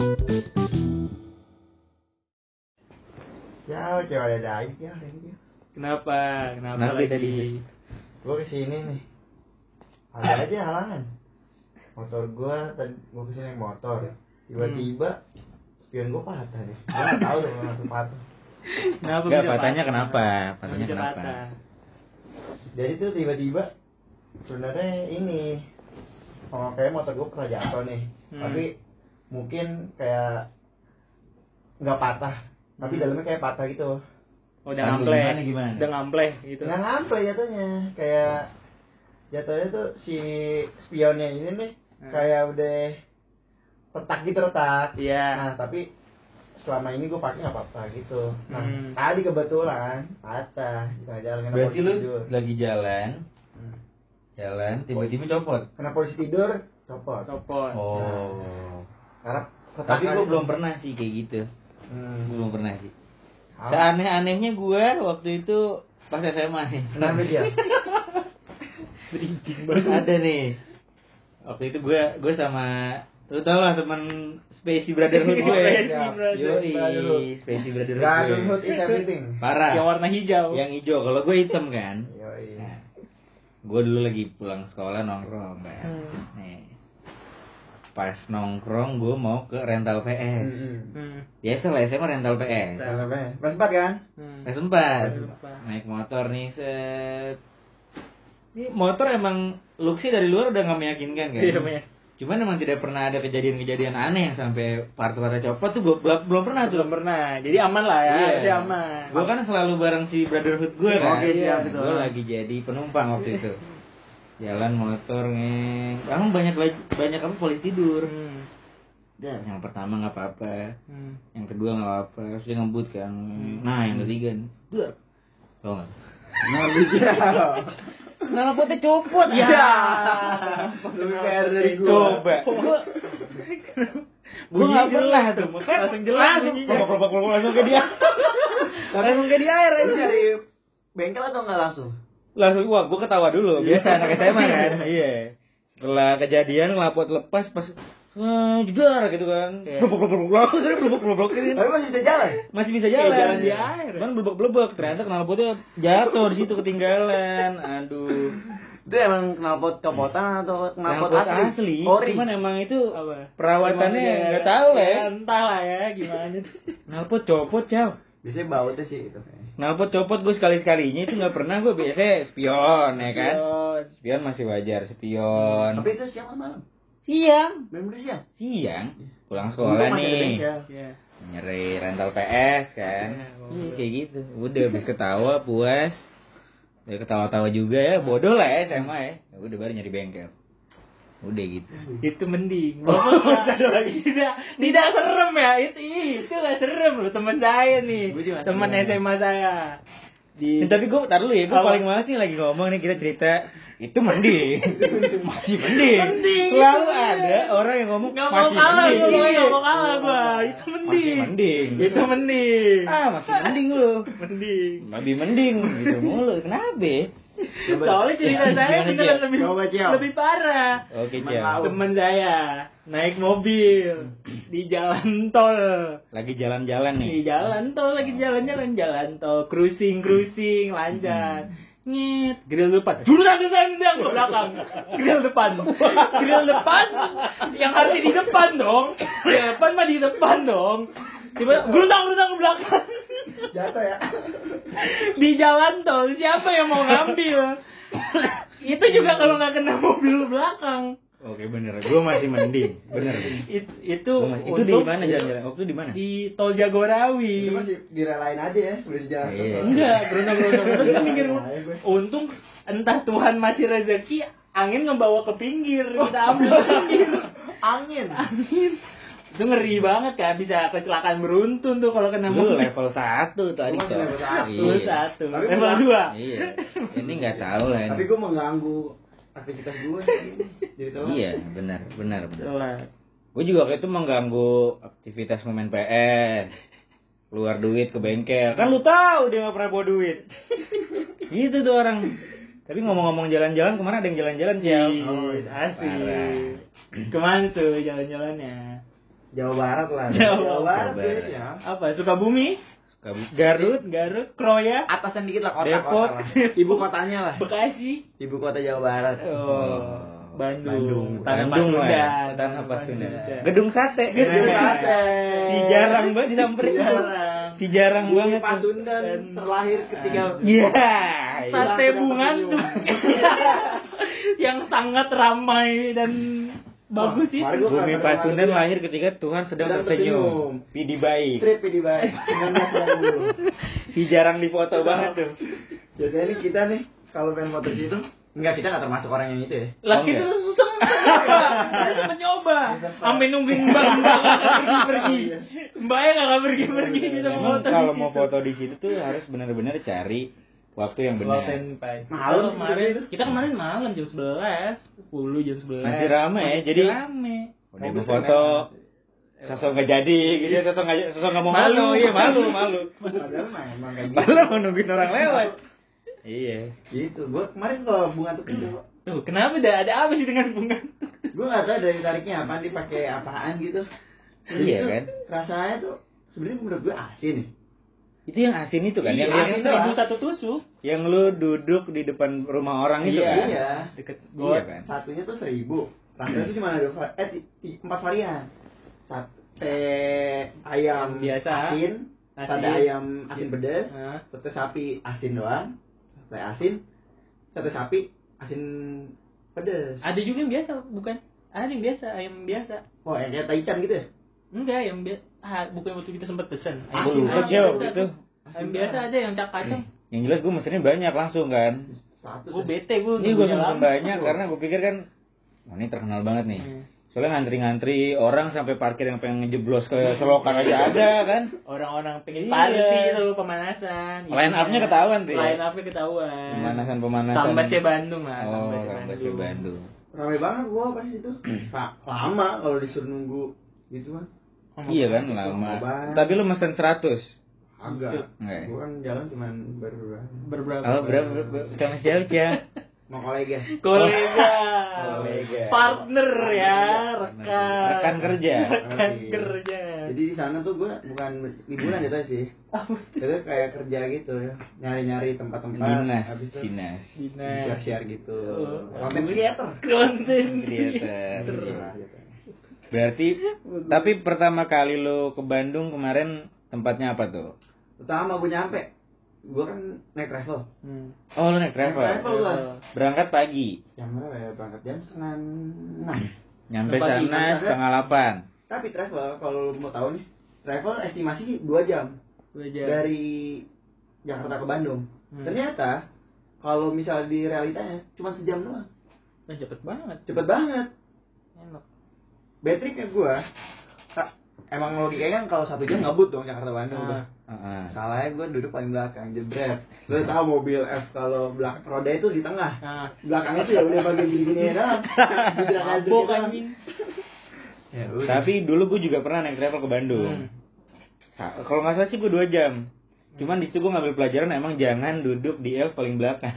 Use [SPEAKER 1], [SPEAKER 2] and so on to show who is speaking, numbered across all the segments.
[SPEAKER 1] Ya, coba ada ya.
[SPEAKER 2] Kenapa? Kenapa,
[SPEAKER 3] Kenapa
[SPEAKER 2] lagi?
[SPEAKER 3] tadi?
[SPEAKER 1] Gue ke sini nih. Ada aja halangan. Motor gue tadi gue ke sini naik motor. Tiba-tiba spion gue patah nih. Gue nggak tahu dong kenapa patah.
[SPEAKER 2] Kenapa bisa
[SPEAKER 3] patahnya
[SPEAKER 2] patah?
[SPEAKER 3] kenapa? Patahnya kenapa?
[SPEAKER 2] patah?
[SPEAKER 1] Jadi tuh tiba-tiba sebenarnya ini oh kayak motor gue pernah jatuh nih.
[SPEAKER 2] Hmm.
[SPEAKER 1] Tapi mungkin kayak nggak patah. Tapi
[SPEAKER 2] Hmm.
[SPEAKER 1] dalamnya kayak patah gitu.
[SPEAKER 2] Oh, udah
[SPEAKER 3] Aduh,
[SPEAKER 2] ngampleh.
[SPEAKER 3] gimana, gimana?
[SPEAKER 2] Udah ngampleh gitu.
[SPEAKER 1] Nggak ngampleh jatuhnya. Kayak jatuhnya tuh si spionnya ini nih
[SPEAKER 2] Hmm.
[SPEAKER 1] kayak udah retak gitu retak.
[SPEAKER 2] Iya.
[SPEAKER 1] Nah tapi selama ini gue pakai nggak apa-apa gitu. Nah
[SPEAKER 2] Hmm.
[SPEAKER 1] tadi kebetulan patah di tengah jalan kena
[SPEAKER 3] Berarti
[SPEAKER 1] polisi
[SPEAKER 3] lu
[SPEAKER 1] tidur.
[SPEAKER 3] lagi jalan,
[SPEAKER 1] Hmm.
[SPEAKER 3] jalan, tiba-tiba copot.
[SPEAKER 1] Kena polisi tidur, copot.
[SPEAKER 2] Copot.
[SPEAKER 3] Oh.
[SPEAKER 1] Karena
[SPEAKER 3] Tapi
[SPEAKER 1] itu.
[SPEAKER 3] belum pernah sih kayak gitu.
[SPEAKER 1] Hmm.
[SPEAKER 3] Gua belum pernah sih. Seaneh-anehnya gua waktu itu pas SMA nih.
[SPEAKER 1] Kenapa dia?
[SPEAKER 2] Berinjing
[SPEAKER 3] Ada nih. Waktu itu gua gua sama lu tau lah teman Spacey Brotherhood gue.
[SPEAKER 2] Spacey
[SPEAKER 1] Siap.
[SPEAKER 2] Brotherhood.
[SPEAKER 3] Yoi, Spacey Brotherhood gue.
[SPEAKER 1] Brotherhood is everything.
[SPEAKER 3] Parah.
[SPEAKER 2] Yang warna hijau.
[SPEAKER 3] Yang hijau, kalau gue hitam kan.
[SPEAKER 1] Yoi.
[SPEAKER 3] Nah, gue dulu lagi pulang sekolah nongkrong kan.
[SPEAKER 2] Hmm.
[SPEAKER 3] Nih. Pas nongkrong gue mau ke rental PS.
[SPEAKER 1] Hmm.
[SPEAKER 2] Hmm.
[SPEAKER 3] Biasa lah SMA rental PS.
[SPEAKER 1] Kenapa? Pas empat kan?
[SPEAKER 2] Hmm.
[SPEAKER 3] PS 4
[SPEAKER 2] PS4.
[SPEAKER 3] Naik motor nih set. Ini motor emang look sih dari luar udah gak meyakinkan kan.
[SPEAKER 2] Iya.
[SPEAKER 3] Cuman emang tidak pernah ada kejadian-kejadian aneh yang sampai part-partnya copot tuh belum belum- pernah tuh.
[SPEAKER 2] Belum pernah. Jadi aman lah ya. Harusnya aman.
[SPEAKER 3] Gue kan selalu bareng si brotherhood gue kan.
[SPEAKER 2] Oke, siap, betul.
[SPEAKER 3] Gue lagi jadi penumpang waktu itu. Jalan motor ngeng. Emang banyak banyak apa polisi tidur.
[SPEAKER 2] Hmm.
[SPEAKER 3] Dah, yang pertama nggak apa-apa.
[SPEAKER 2] Hmm.
[SPEAKER 3] Yang kedua nggak apa-apa. Terus dia ngebut kan. Nah, yang ketiga nih. Dah. Tau nggak? Nah, Nah, potnya copot.
[SPEAKER 2] Ya.
[SPEAKER 1] Lebih fair dari gua.
[SPEAKER 3] Coba. Gua Gue nggak pernah tuh. Makanya
[SPEAKER 2] Langsung jelas
[SPEAKER 3] Langsung langsung ke dia.
[SPEAKER 1] Langsung ke di air aja dari bengkel atau nggak langsung?
[SPEAKER 3] Langsung wah gue ketawa dulu biasa anak SMA kan iya setelah kejadian lapot lepas pas eh, jedar gitu kan
[SPEAKER 2] Iya.
[SPEAKER 3] blubuk blubuk blubuk terus blubuk blubuk gitu
[SPEAKER 1] Tapi masih bisa jalan.
[SPEAKER 3] masih bisa
[SPEAKER 2] Kayak
[SPEAKER 3] jalan
[SPEAKER 2] jalan di air.
[SPEAKER 3] cuman blubuk blubuk ternyata knalpotnya jatuh di situ ketinggalan aduh
[SPEAKER 1] Itu emang knalpot copotan atau knalpot
[SPEAKER 3] knalpot
[SPEAKER 1] asli?
[SPEAKER 3] asli,
[SPEAKER 1] Ori.
[SPEAKER 3] cuman emang itu
[SPEAKER 2] Apa?
[SPEAKER 3] perawatannya nggak
[SPEAKER 2] ya-
[SPEAKER 3] tahu lah ya
[SPEAKER 2] Entah lah ya gimana
[SPEAKER 3] knalpot copot cow
[SPEAKER 1] Biasanya bautnya sih itu.
[SPEAKER 3] Knalpot copot gue sekali sekalinya itu nggak pernah gue biasanya spion ya kan?
[SPEAKER 2] Spion.
[SPEAKER 3] spion masih wajar spion.
[SPEAKER 1] Tapi itu siang malam?
[SPEAKER 3] siang.
[SPEAKER 1] Memang siang.
[SPEAKER 3] siang. Pulang
[SPEAKER 1] Untung
[SPEAKER 3] sekolah nih.
[SPEAKER 2] Iya.
[SPEAKER 3] nyari rental PS kan?
[SPEAKER 2] Iya,
[SPEAKER 3] Iya, kayak gitu. Udah habis ketawa puas. Ya ketawa-tawa juga ya. Bodoh lah ya SMA ya Ya. Udah baru nyari bengkel udah gitu.
[SPEAKER 2] Itu mending. Bapak ada lagi. Tidak tidak serem ya. Itu itu nggak serem loh teman saya nih. Teman. SMA saya. Di
[SPEAKER 3] Ya, tapi gue tar dulu ya. Gue paling males nih lagi ngomong nih kita cerita. Itu mending. Masih mending.
[SPEAKER 2] Mending,
[SPEAKER 3] selalu
[SPEAKER 2] itu
[SPEAKER 3] ada orang yang ngomong
[SPEAKER 2] mau
[SPEAKER 3] masih
[SPEAKER 2] kalah
[SPEAKER 3] mending.
[SPEAKER 2] gue nggak mau kalah gua itu mending.
[SPEAKER 3] Masih mending.
[SPEAKER 2] Itu mending.
[SPEAKER 3] Ah masih mending lu.
[SPEAKER 2] Mending.
[SPEAKER 3] Lebih mending. Gitu mulu. Kenapa
[SPEAKER 2] soalnya cerita saya
[SPEAKER 3] Gimana,
[SPEAKER 2] beneran lebih
[SPEAKER 1] Coba,
[SPEAKER 2] lebih parah.
[SPEAKER 3] Oke
[SPEAKER 1] laut.
[SPEAKER 2] teman saya naik mobil di jalan tol.
[SPEAKER 3] Lagi jalan-jalan nih?
[SPEAKER 2] Di jalan tol lagi jalan-jalan. Jalan tol cruising cruising lancar. Ngit grill depan. Jurusan jurusan yang ke belakang grill depan grill depan yang harusnya di depan dong grill depan mah di depan dong tiba gerudang gerudang ke belakang
[SPEAKER 1] Jatuh ya.
[SPEAKER 2] di jalan tol siapa yang mau ngambil itu juga kalau nggak kena mobil belakang
[SPEAKER 3] Oke bener, gue masih mending, bener.
[SPEAKER 2] It- itu
[SPEAKER 3] Gua masih- itu di mana jalan-jalan? Waktu di mana?
[SPEAKER 2] di tol Jagorawi
[SPEAKER 1] Itu masih direlain aja ya, udah di jalan.
[SPEAKER 3] Iya.
[SPEAKER 2] Enggak, berenang berenang. Terus mikir, untung entah Tuhan masih rezeki, angin ngebawa ke pinggir, kita ambil pinggir.
[SPEAKER 1] Angin.
[SPEAKER 2] Angin. Itu ngeri banget kan, bisa kecelakaan beruntun tuh kalau kena mobil.
[SPEAKER 3] level 1 tuh tuh.
[SPEAKER 1] level satu.
[SPEAKER 2] Level
[SPEAKER 3] Iya.
[SPEAKER 2] satu,
[SPEAKER 1] Tapi
[SPEAKER 2] level dua.
[SPEAKER 3] Iya. Ini nggak tahu lah.
[SPEAKER 1] Tapi gue mengganggu aktivitas gue. Jadi tahu.
[SPEAKER 3] Iya, benar, benar, benar. Gue juga waktu itu mengganggu aktivitas pemain PS. Keluar duit ke bengkel. Kan lu tahu dia nggak pernah bawa duit. gitu tuh orang. Tapi ngomong-ngomong jalan-jalan, ke mana ada yang jalan-jalan, Ciao?
[SPEAKER 2] Ih,
[SPEAKER 1] Oh,
[SPEAKER 2] asik.
[SPEAKER 3] Ke
[SPEAKER 2] mana tuh jalan-jalannya?
[SPEAKER 1] Jawa Barat lah.
[SPEAKER 2] Jawa
[SPEAKER 1] Barat
[SPEAKER 3] Barat.
[SPEAKER 1] guys ya.
[SPEAKER 2] Apa? Sukabumi?
[SPEAKER 3] Suka- Garut
[SPEAKER 2] Garut, Kroya,
[SPEAKER 1] Atasan dikit lah kota
[SPEAKER 3] Depok.
[SPEAKER 1] kota lah. Ibu kotanya lah.
[SPEAKER 2] Bekasi.
[SPEAKER 1] Ibu kota Jawa Barat.
[SPEAKER 2] Oh, Bandung.
[SPEAKER 1] Bandung.
[SPEAKER 2] Tanah
[SPEAKER 3] Bandung ya.
[SPEAKER 2] Pasundan.
[SPEAKER 3] Tanah Pasundan. Gedung sate.
[SPEAKER 2] Gedung sate.
[SPEAKER 3] Si jarang banget disamperin tuh.
[SPEAKER 2] Jarang.
[SPEAKER 3] Si jarang
[SPEAKER 1] Bumi
[SPEAKER 3] banget.
[SPEAKER 1] Pasundan terlahir ketika
[SPEAKER 3] Iya.
[SPEAKER 2] Sate
[SPEAKER 1] Hilang
[SPEAKER 2] bungantung. Yang sangat ramai dan bagus sih.
[SPEAKER 3] Bumi Pasundan lahir ketika Tuhan sedang tersenyum. Pidi baik.
[SPEAKER 1] Trip di baik 1990.
[SPEAKER 3] Si jarang difoto banget tuh.
[SPEAKER 1] Biasanya nih kita nih kalau pengen foto situ Enggak, kita nggak termasuk orang yang itu ya.
[SPEAKER 2] Lah
[SPEAKER 3] Oh,
[SPEAKER 2] kita
[SPEAKER 3] enggak.
[SPEAKER 2] sempat Kita mencoba. Sampai nungguin Mbak Mbak nggak pergi-pergi. Mbaknya nggak pergi-pergi kita mau
[SPEAKER 3] Emang
[SPEAKER 2] foto. di
[SPEAKER 3] kalau mau foto di situ tuh harus benar-benar cari waktu yang benar.
[SPEAKER 1] Malam
[SPEAKER 2] kemarin
[SPEAKER 1] itu.
[SPEAKER 2] kita kemarin malam jam 11 10 jam 11
[SPEAKER 3] Masih rame ya, jadi
[SPEAKER 2] rame
[SPEAKER 3] udah gue foto sosok nggak jadi gitu ya, sosok nggak sosok nggak mau
[SPEAKER 2] Malu.
[SPEAKER 3] iya malu malu
[SPEAKER 1] Padahal mah emang kayak gitu.
[SPEAKER 3] mau nungguin orang lewat iya
[SPEAKER 1] Gitu. Gua kemarin kalau bunga tuh tuh
[SPEAKER 2] tuh kenapa dah ada apa sih dengan bunga
[SPEAKER 1] gue nggak tahu dari tariknya apa dipakai apaan gitu.
[SPEAKER 3] Iya kan?
[SPEAKER 1] Rasanya tuh sebenarnya menurut gue asin nih.
[SPEAKER 3] Itu yang asin itu kan yang
[SPEAKER 1] Iya,
[SPEAKER 3] yang,
[SPEAKER 1] asin
[SPEAKER 2] seribu satu tusuk
[SPEAKER 3] yang lu duduk di depan rumah orang itu
[SPEAKER 1] Iya,
[SPEAKER 3] kan
[SPEAKER 1] iya.
[SPEAKER 2] deket
[SPEAKER 3] Iya
[SPEAKER 2] got
[SPEAKER 3] kan
[SPEAKER 1] Satunya tuh seribu. Rasanya tuh cuma ada eh empat varian. Sate ayam
[SPEAKER 2] Biasa.
[SPEAKER 1] asin,
[SPEAKER 2] Asin.
[SPEAKER 1] sate ayam asin pedas,
[SPEAKER 2] Hah?
[SPEAKER 1] sate sapi asin doang, sate asin, sate sapi asin pedas.
[SPEAKER 2] ada juga yang biasa bukan ada yang biasa ayam biasa
[SPEAKER 1] Oh, yang kayak taichan gitu ya?
[SPEAKER 2] enggak yang biasa ah, bukan waktu kita sempat pesan
[SPEAKER 3] aku
[SPEAKER 1] Asin,
[SPEAKER 3] lupa sih waktu
[SPEAKER 2] biasa
[SPEAKER 3] itu.
[SPEAKER 2] ayam biasa ada yang cak kacang.
[SPEAKER 3] Yang jelas gue mesennya banyak langsung kan?
[SPEAKER 1] Satu
[SPEAKER 2] gue
[SPEAKER 1] sih.
[SPEAKER 2] bete gue
[SPEAKER 3] ini gue mesen banyak karena gue pikir kan wah ini terkenal banget nih.
[SPEAKER 2] Hmm.
[SPEAKER 3] soalnya ngantri-ngantri orang sampai parkir yang pengen ngejeblos ke selokan aja ada kan?
[SPEAKER 2] Orang-orang pengen
[SPEAKER 3] Iya.
[SPEAKER 2] party gitu pemanasan.
[SPEAKER 3] Line up-nya ketahuan tuh ya?
[SPEAKER 2] line up-nya ketahuan.
[SPEAKER 3] Pemanasan pemanasan
[SPEAKER 2] Tambasnya Bandung lah
[SPEAKER 3] oh
[SPEAKER 2] Tambasnya
[SPEAKER 3] Bandung.
[SPEAKER 1] Ramai banget gua pas itu. Pak, lama kalau disuruh nunggu gitu kan.
[SPEAKER 3] Iya kan
[SPEAKER 1] Lama
[SPEAKER 3] lama
[SPEAKER 1] banget.
[SPEAKER 3] tapi lu mesen 100
[SPEAKER 1] Agak.
[SPEAKER 3] Enggak ya?
[SPEAKER 1] Gua kan jalan cuman baru
[SPEAKER 2] berberapa
[SPEAKER 3] oh berapa sama siapa
[SPEAKER 1] mau kolega.
[SPEAKER 2] kolega
[SPEAKER 3] Kolega.
[SPEAKER 2] partner ya
[SPEAKER 3] Partner.
[SPEAKER 2] rekan
[SPEAKER 3] Rekan kerja.
[SPEAKER 2] rekan
[SPEAKER 1] Oke.
[SPEAKER 2] kerja
[SPEAKER 1] Jadi di sana tuh gua bukan liburan jatuh sih. Itu kayak kerja gitu ya. Nyari-nyari tempat-tempat.
[SPEAKER 3] dinas
[SPEAKER 1] Habis itu
[SPEAKER 3] dinas
[SPEAKER 2] Dinas.
[SPEAKER 1] share-share gitu.
[SPEAKER 2] Oh.
[SPEAKER 1] Content creator.
[SPEAKER 2] konten
[SPEAKER 3] Creator. Berarti tapi pertama kali lu ke Bandung kemarin tempatnya apa tuh
[SPEAKER 1] Pertama gua nyampe. Gua kan naik travel.
[SPEAKER 2] Hmm.
[SPEAKER 3] oh lu naik travel
[SPEAKER 1] Naik travel gua.
[SPEAKER 3] berangkat pagi
[SPEAKER 1] Jam berapa ya? Berangkat jam setengah enam.
[SPEAKER 3] nyampe
[SPEAKER 2] Pagi,
[SPEAKER 3] sana setengah delapan
[SPEAKER 1] Tapi travel kalau lu mau tahu nih, travel estimasi sih 2 jam
[SPEAKER 2] Dua jam.
[SPEAKER 1] dari Jakarta ke Bandung.
[SPEAKER 2] Hmm.
[SPEAKER 1] Ternyata kalau misal di realitanya cuma sejam doang.
[SPEAKER 2] Wah, cepet banget
[SPEAKER 1] Cepet banget.
[SPEAKER 2] enak
[SPEAKER 1] Betriknya gua ka- emang logikanya kan kalau satu jam ngebut dong Jakarta Bandung
[SPEAKER 2] Ah.
[SPEAKER 1] udah.
[SPEAKER 3] Heeh.
[SPEAKER 1] Salahnya gua duduk paling belakang jebret. Lu tahu mobil F kalau belakang roda itu di tengah.
[SPEAKER 2] nah
[SPEAKER 1] Belakangnya tuh ya udah bagian gini-gini ya
[SPEAKER 2] mabok anjing
[SPEAKER 1] Ya udah.
[SPEAKER 3] tapi dulu gue juga pernah naik travel ke Bandung
[SPEAKER 2] Hmm.
[SPEAKER 3] Kalau nggak salah sih gue dua jam cuman di situ gue ngambil pelajaran emang jangan duduk di L paling belakang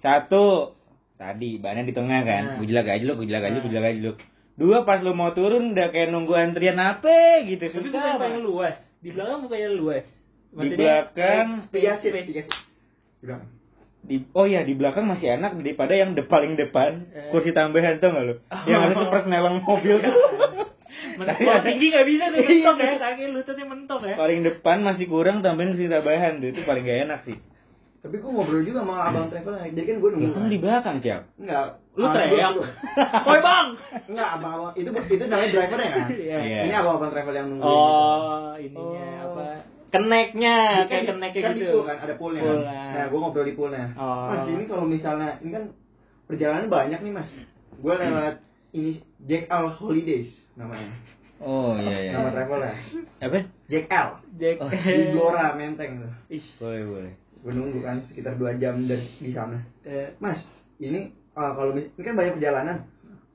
[SPEAKER 3] satu tadi bannya di tengah kan gue aja lu gue aja gue jelak aja lu dua pas lu mau turun udah kayak nunggu antrian apa gitu
[SPEAKER 2] tapi
[SPEAKER 3] susah
[SPEAKER 2] bukan yang
[SPEAKER 3] banget.
[SPEAKER 2] luas. Di belakang bukannya luas.
[SPEAKER 3] Di belakang.
[SPEAKER 1] tiga seat, tiga seat. Di
[SPEAKER 3] oh ya di belakang masih enak daripada yang de paling depan.
[SPEAKER 2] Eh.
[SPEAKER 3] kursi tambahan tuh nggak lu? Yang ada tuh mobil tuh.
[SPEAKER 2] Men- kalau tinggi nggak bisa tuh
[SPEAKER 3] Iya.
[SPEAKER 2] mentok ya. Kaki lututnya mentok ya.
[SPEAKER 3] Paling depan masih kurang tambahin kursi tambahan tuh. Itu paling gak enak sih
[SPEAKER 1] Tapi gua ngobrol juga sama abang travel Jadi kan
[SPEAKER 3] ya
[SPEAKER 1] nunggu.
[SPEAKER 3] kan di belakang siap
[SPEAKER 1] Enggak.
[SPEAKER 2] lu
[SPEAKER 1] Ah,
[SPEAKER 2] teriak woi bang
[SPEAKER 1] Enggak, abang-abang itu itu namanya drivernya kan.
[SPEAKER 2] Iya.
[SPEAKER 3] Iya.
[SPEAKER 1] Ini abang-abang travel yang nunggu.
[SPEAKER 2] oh ininya
[SPEAKER 1] Oh.
[SPEAKER 2] apa keneknya
[SPEAKER 1] Kan
[SPEAKER 2] kayak
[SPEAKER 1] di-
[SPEAKER 2] keneknya
[SPEAKER 1] kan di
[SPEAKER 2] gitu
[SPEAKER 1] pool kan, ada poolnya
[SPEAKER 2] Pool,
[SPEAKER 1] kan.
[SPEAKER 2] ah.
[SPEAKER 1] Nah, gua ngobrol di poolnya.
[SPEAKER 2] Oh.
[SPEAKER 1] Mas, ini kalau misalnya ini kan perjalanan banyak nih, Mas. Gua lewat ini Jack L Holidays namanya.
[SPEAKER 3] oh iya iya
[SPEAKER 1] Nama travelnya.
[SPEAKER 3] apa
[SPEAKER 1] Jack L.
[SPEAKER 2] Jack
[SPEAKER 3] Oh,
[SPEAKER 1] Di Blora Menteng tuh.
[SPEAKER 2] Ih,
[SPEAKER 3] boleh boleh
[SPEAKER 1] Gua nunggu kan sekitar 2 jam dari di sana.
[SPEAKER 2] eh,
[SPEAKER 1] Mas, ini ah, kalau ini kan banyak perjalanan.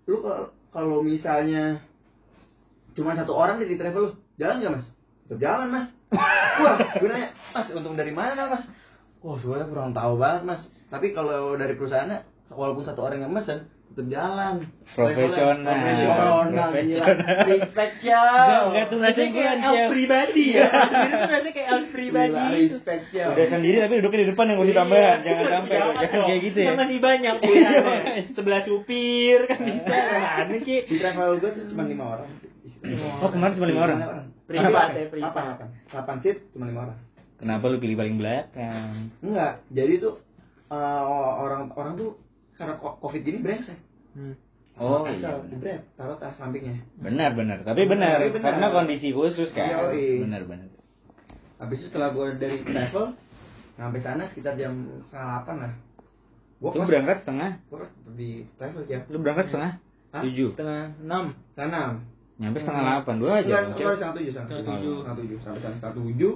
[SPEAKER 1] Lu kalau kalau misalnya cuma satu orang di travel lu, jalan nggak mas? Tetap jalan mas. Wah, gue nanya, mas untung dari mana mas? Wah, sebenarnya kurang tahu banget mas. Tapi kalau dari perusahaannya, walaupun satu orang yang mesen, tetap jalan.
[SPEAKER 3] Profesional.
[SPEAKER 1] Profesional. Respect ya.
[SPEAKER 3] Enggak, enggak tuh
[SPEAKER 2] rasanya kayak elf pribadi ya. Tuh rasanya kayak elf pribadi.
[SPEAKER 1] Respect ya.
[SPEAKER 3] Udah sendiri tapi duduknya di depan yang kursi tambahan. Jangan sampai jangan kayak gitu ya.
[SPEAKER 2] Masih banyak pilihannya. Sebelah supir kan bisa. Mana sih?
[SPEAKER 1] Di travel gue tuh cuma lima orang.
[SPEAKER 3] Oh, kemarin cuma lima orang?
[SPEAKER 2] Privat ya, privat.
[SPEAKER 1] Delapan, delapan. Delapan seat cuma lima orang.
[SPEAKER 3] Kenapa lu pilih paling belakang?
[SPEAKER 1] Enggak, jadi tuh eh, orang orang tuh karena covid gini brengsek.
[SPEAKER 3] Oh,
[SPEAKER 1] Asal
[SPEAKER 3] iya.
[SPEAKER 1] jebret, taruh tas sampingnya.
[SPEAKER 3] Benar, benar. Tapi benar,
[SPEAKER 1] Tapi benar.
[SPEAKER 3] karena kondisi khusus kan.
[SPEAKER 1] Yoi.
[SPEAKER 3] Benar, benar.
[SPEAKER 1] Habis itu setelah gue dari travel sampai sana sekitar jam setengah delapan lah. Gue
[SPEAKER 3] Lu berangkat setengah?
[SPEAKER 1] gue pas di travel ya.
[SPEAKER 3] Lu berangkat setengah?
[SPEAKER 1] Hah?
[SPEAKER 3] Tujuh.
[SPEAKER 2] Setengah enam.
[SPEAKER 1] Sana.
[SPEAKER 3] Nyampe setengah delapan, dua aja.
[SPEAKER 1] Setengah setengah tujuh, setengah
[SPEAKER 2] Setengah
[SPEAKER 1] tujuh, setengah tujuh, sampai setengah tujuh.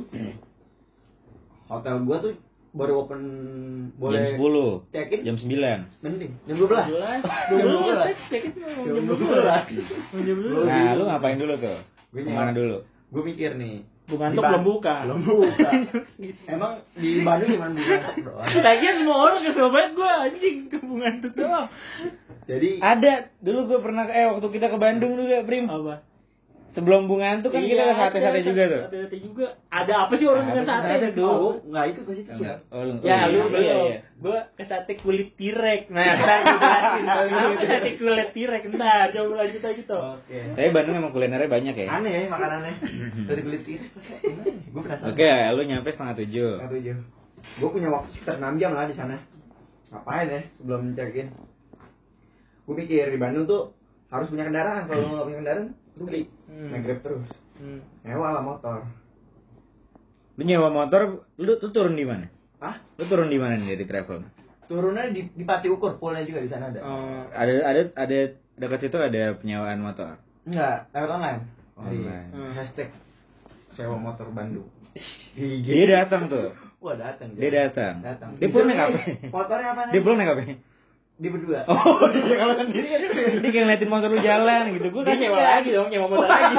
[SPEAKER 1] Hotel gue tuh baru open
[SPEAKER 3] Jam
[SPEAKER 1] boleh
[SPEAKER 3] sepuluh.
[SPEAKER 1] check in
[SPEAKER 3] Jam sembilan.
[SPEAKER 1] mending jam dua belas.
[SPEAKER 2] Dua belas. Jam
[SPEAKER 1] Jam
[SPEAKER 2] dua
[SPEAKER 1] 12.
[SPEAKER 2] belas. Jam dua belas.
[SPEAKER 3] Nah, lu ngapain dulu tuh?
[SPEAKER 1] Gue
[SPEAKER 3] Ke
[SPEAKER 1] mana
[SPEAKER 3] dulu?
[SPEAKER 1] Gue mikir nih.
[SPEAKER 2] Bu ngantuk
[SPEAKER 1] Di Ban-
[SPEAKER 2] belum buka.
[SPEAKER 1] Belum buka. Emang di Bandung cuma buka doang.
[SPEAKER 2] Lagian semua orang kesel banget gue anjing ke Bu ngantuk doang.
[SPEAKER 1] Jadi
[SPEAKER 3] Ada. Dulu gue pernah eh waktu kita ke Bandung juga, Prim.
[SPEAKER 2] Apa?
[SPEAKER 3] Sebelum Bunga Antu kan kita ke sate-sate
[SPEAKER 2] ada,
[SPEAKER 3] juga tuh.
[SPEAKER 2] Sate-sate juga. Ada apa sih orang
[SPEAKER 3] Ada
[SPEAKER 2] dengan sate
[SPEAKER 3] sate
[SPEAKER 2] ada
[SPEAKER 3] tuh.
[SPEAKER 1] oh, enggak itu ke situ ya.
[SPEAKER 3] Oh, lu,
[SPEAKER 2] Ya,
[SPEAKER 3] oh,
[SPEAKER 2] lu
[SPEAKER 3] iya,
[SPEAKER 2] belum.
[SPEAKER 3] iya, iya.
[SPEAKER 2] Gue ke sate kulit tirek. Nah, ntar gue jelasin. Apa sate kulit tirek? Ntar, coba lanjut aja tuh.
[SPEAKER 1] Oke.
[SPEAKER 3] Tapi Bandung emang kulinernya banyak ya.
[SPEAKER 1] Aneh makanannya. Dari kulit tirik. Gue penasaran.
[SPEAKER 3] Oke, lu nyampe setengah tujuh.
[SPEAKER 1] Setengah tujuh. Gue punya waktu sekitar 6 jam lah di sana. Ngapain ya sebelum check in? Gue pikir di Bandung tuh harus punya kendaraan. Kalau nggak punya kendaraan, rugi.
[SPEAKER 2] Hmm.
[SPEAKER 1] Naik grab terus.
[SPEAKER 2] Hmm.
[SPEAKER 1] Nyewa lah motor.
[SPEAKER 3] Lu nyewa motor, lu, lu turun di mana?
[SPEAKER 1] Ah,
[SPEAKER 3] Lu turun di mana nih dari travel?
[SPEAKER 1] turunnya di, di Pati Ukur, poolnya juga di sana ada.
[SPEAKER 2] Oh,
[SPEAKER 3] Ada ada ada dekat situ ada penyewaan motor.
[SPEAKER 1] Enggak, lewat online.
[SPEAKER 3] Online.
[SPEAKER 1] Di hashtag sewa motor Bandung.
[SPEAKER 3] Dia datang tuh.
[SPEAKER 1] Wah datang.
[SPEAKER 3] Dia datang.
[SPEAKER 1] Datang.
[SPEAKER 3] Dia pulang naik apa?
[SPEAKER 1] nih, Motornya apa nih?
[SPEAKER 3] Dia pulang naik apa?
[SPEAKER 1] Dia berdua.
[SPEAKER 3] Oh, dia kalau sendiri kan dia kayak ngeliatin motor lu jalan gitu. Gue
[SPEAKER 2] dia nyewa lagi dong, nyewa motor lagi.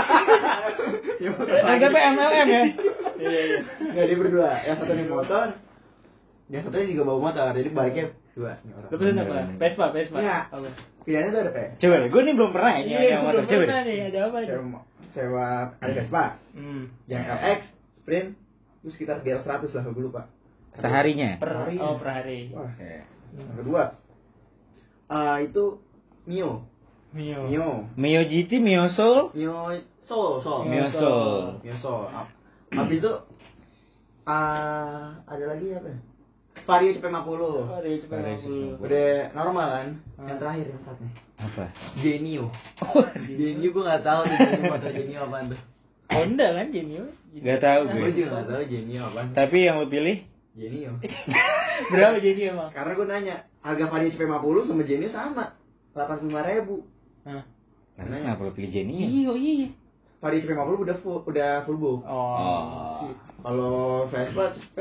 [SPEAKER 3] Nah, tapi MLM ya.
[SPEAKER 2] Iya, iya.
[SPEAKER 1] Enggak dia berdua. Yang satu nih motor. Yang satunya juga bawa motor. Jadi baliknya dua nih orang.
[SPEAKER 2] Lu pesen apa? Vespa, Vespa.
[SPEAKER 1] Iya.
[SPEAKER 2] Apa?
[SPEAKER 1] Pilihannya tuh ada kayak
[SPEAKER 3] Coba deh, gue nih belum pernah ya nyewa
[SPEAKER 2] Iya,
[SPEAKER 3] nyewa motor.
[SPEAKER 2] belum
[SPEAKER 3] Coba deh.
[SPEAKER 2] nih, ada apa nih?
[SPEAKER 1] sewa, ada Vespa,
[SPEAKER 2] Hmm.
[SPEAKER 1] yang LX, Sprint, itu sekitar GL 100 lah gue lupa.
[SPEAKER 3] Seharinya.
[SPEAKER 2] Per,
[SPEAKER 1] Hari.
[SPEAKER 2] oh, per hari.
[SPEAKER 1] Wah,
[SPEAKER 3] Oke.
[SPEAKER 1] yang kedua. Eh itu Mio.
[SPEAKER 2] Mio.
[SPEAKER 1] Mio.
[SPEAKER 3] Mio GT, Mio Soul,
[SPEAKER 1] Mio Soul, Soul.
[SPEAKER 3] Mio Soul.
[SPEAKER 1] Mio Soul. Habis itu ah ada lagi apa? ya? Vario CP50.
[SPEAKER 2] Hari cepet
[SPEAKER 3] Hari
[SPEAKER 2] dulu.
[SPEAKER 1] Udah normal kan?
[SPEAKER 2] Ah.
[SPEAKER 1] Yang terakhir yang saatnya.
[SPEAKER 3] Apa?
[SPEAKER 1] Genio. Genio gue gak tahu nih Genio motor Genio apaan tuh.
[SPEAKER 2] Honda kan Genio.
[SPEAKER 3] Gak tahu
[SPEAKER 1] Gue
[SPEAKER 3] gue.
[SPEAKER 1] juga gak tahu Genio apaan.
[SPEAKER 3] Tapi yang lu pilih?
[SPEAKER 1] Genio.
[SPEAKER 2] Berapa Genio emang?
[SPEAKER 1] Karena gue nanya, harga Vario CP50 sama Genio sama. 85 ribu.
[SPEAKER 2] Hah.
[SPEAKER 3] Nah, terus kenapa lu pilih Jenny?
[SPEAKER 2] Iya, iya.
[SPEAKER 1] Vario CP50 udah full, udah full book.
[SPEAKER 2] Oh.
[SPEAKER 3] Oh.
[SPEAKER 1] Kalau Vespa CP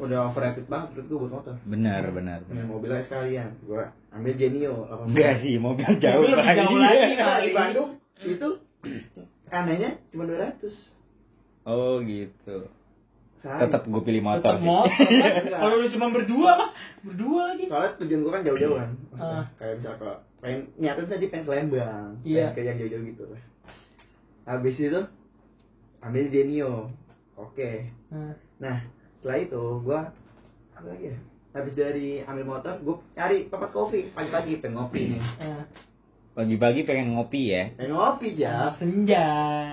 [SPEAKER 1] udah overrated banget menurut gue buat motor.
[SPEAKER 3] Benar, benar.
[SPEAKER 1] Punya mobilnya sekalian. Gue ambil Genio. 85.
[SPEAKER 3] Enggak sih, mobil jauh
[SPEAKER 2] Mobil lebih jauh lagi,
[SPEAKER 3] lagi.
[SPEAKER 1] Nah, di. Bandung itu anehnya cuma 200.
[SPEAKER 3] Oh gitu. Tetap gue pilih motor
[SPEAKER 2] Tetap
[SPEAKER 3] sih.
[SPEAKER 2] motor. kan?
[SPEAKER 1] Enggak.
[SPEAKER 2] Kalau lu cuma berdua mah, berdua lagi.
[SPEAKER 1] Soalnya tujuan gue kan jauh-jauh kan. Maksudnya,
[SPEAKER 2] Ah.
[SPEAKER 1] Kayak misal kalau pengen niatnya tadi pengen ke Lembang.
[SPEAKER 2] Iya.
[SPEAKER 1] Pengen ke yang jauh-jauh gitu lah. Habis itu ambil Genio. Oke.
[SPEAKER 2] Nah,
[SPEAKER 1] Nah, setelah itu gua apa lagi ya? Habis dari ambil motor, gua cari tempat kopi pagi-pagi pengen ngopi nih.
[SPEAKER 2] nah.
[SPEAKER 3] Pagi-pagi pengen ngopi ya.
[SPEAKER 1] Pengen ngopi
[SPEAKER 2] Anak
[SPEAKER 1] aja.
[SPEAKER 2] senja.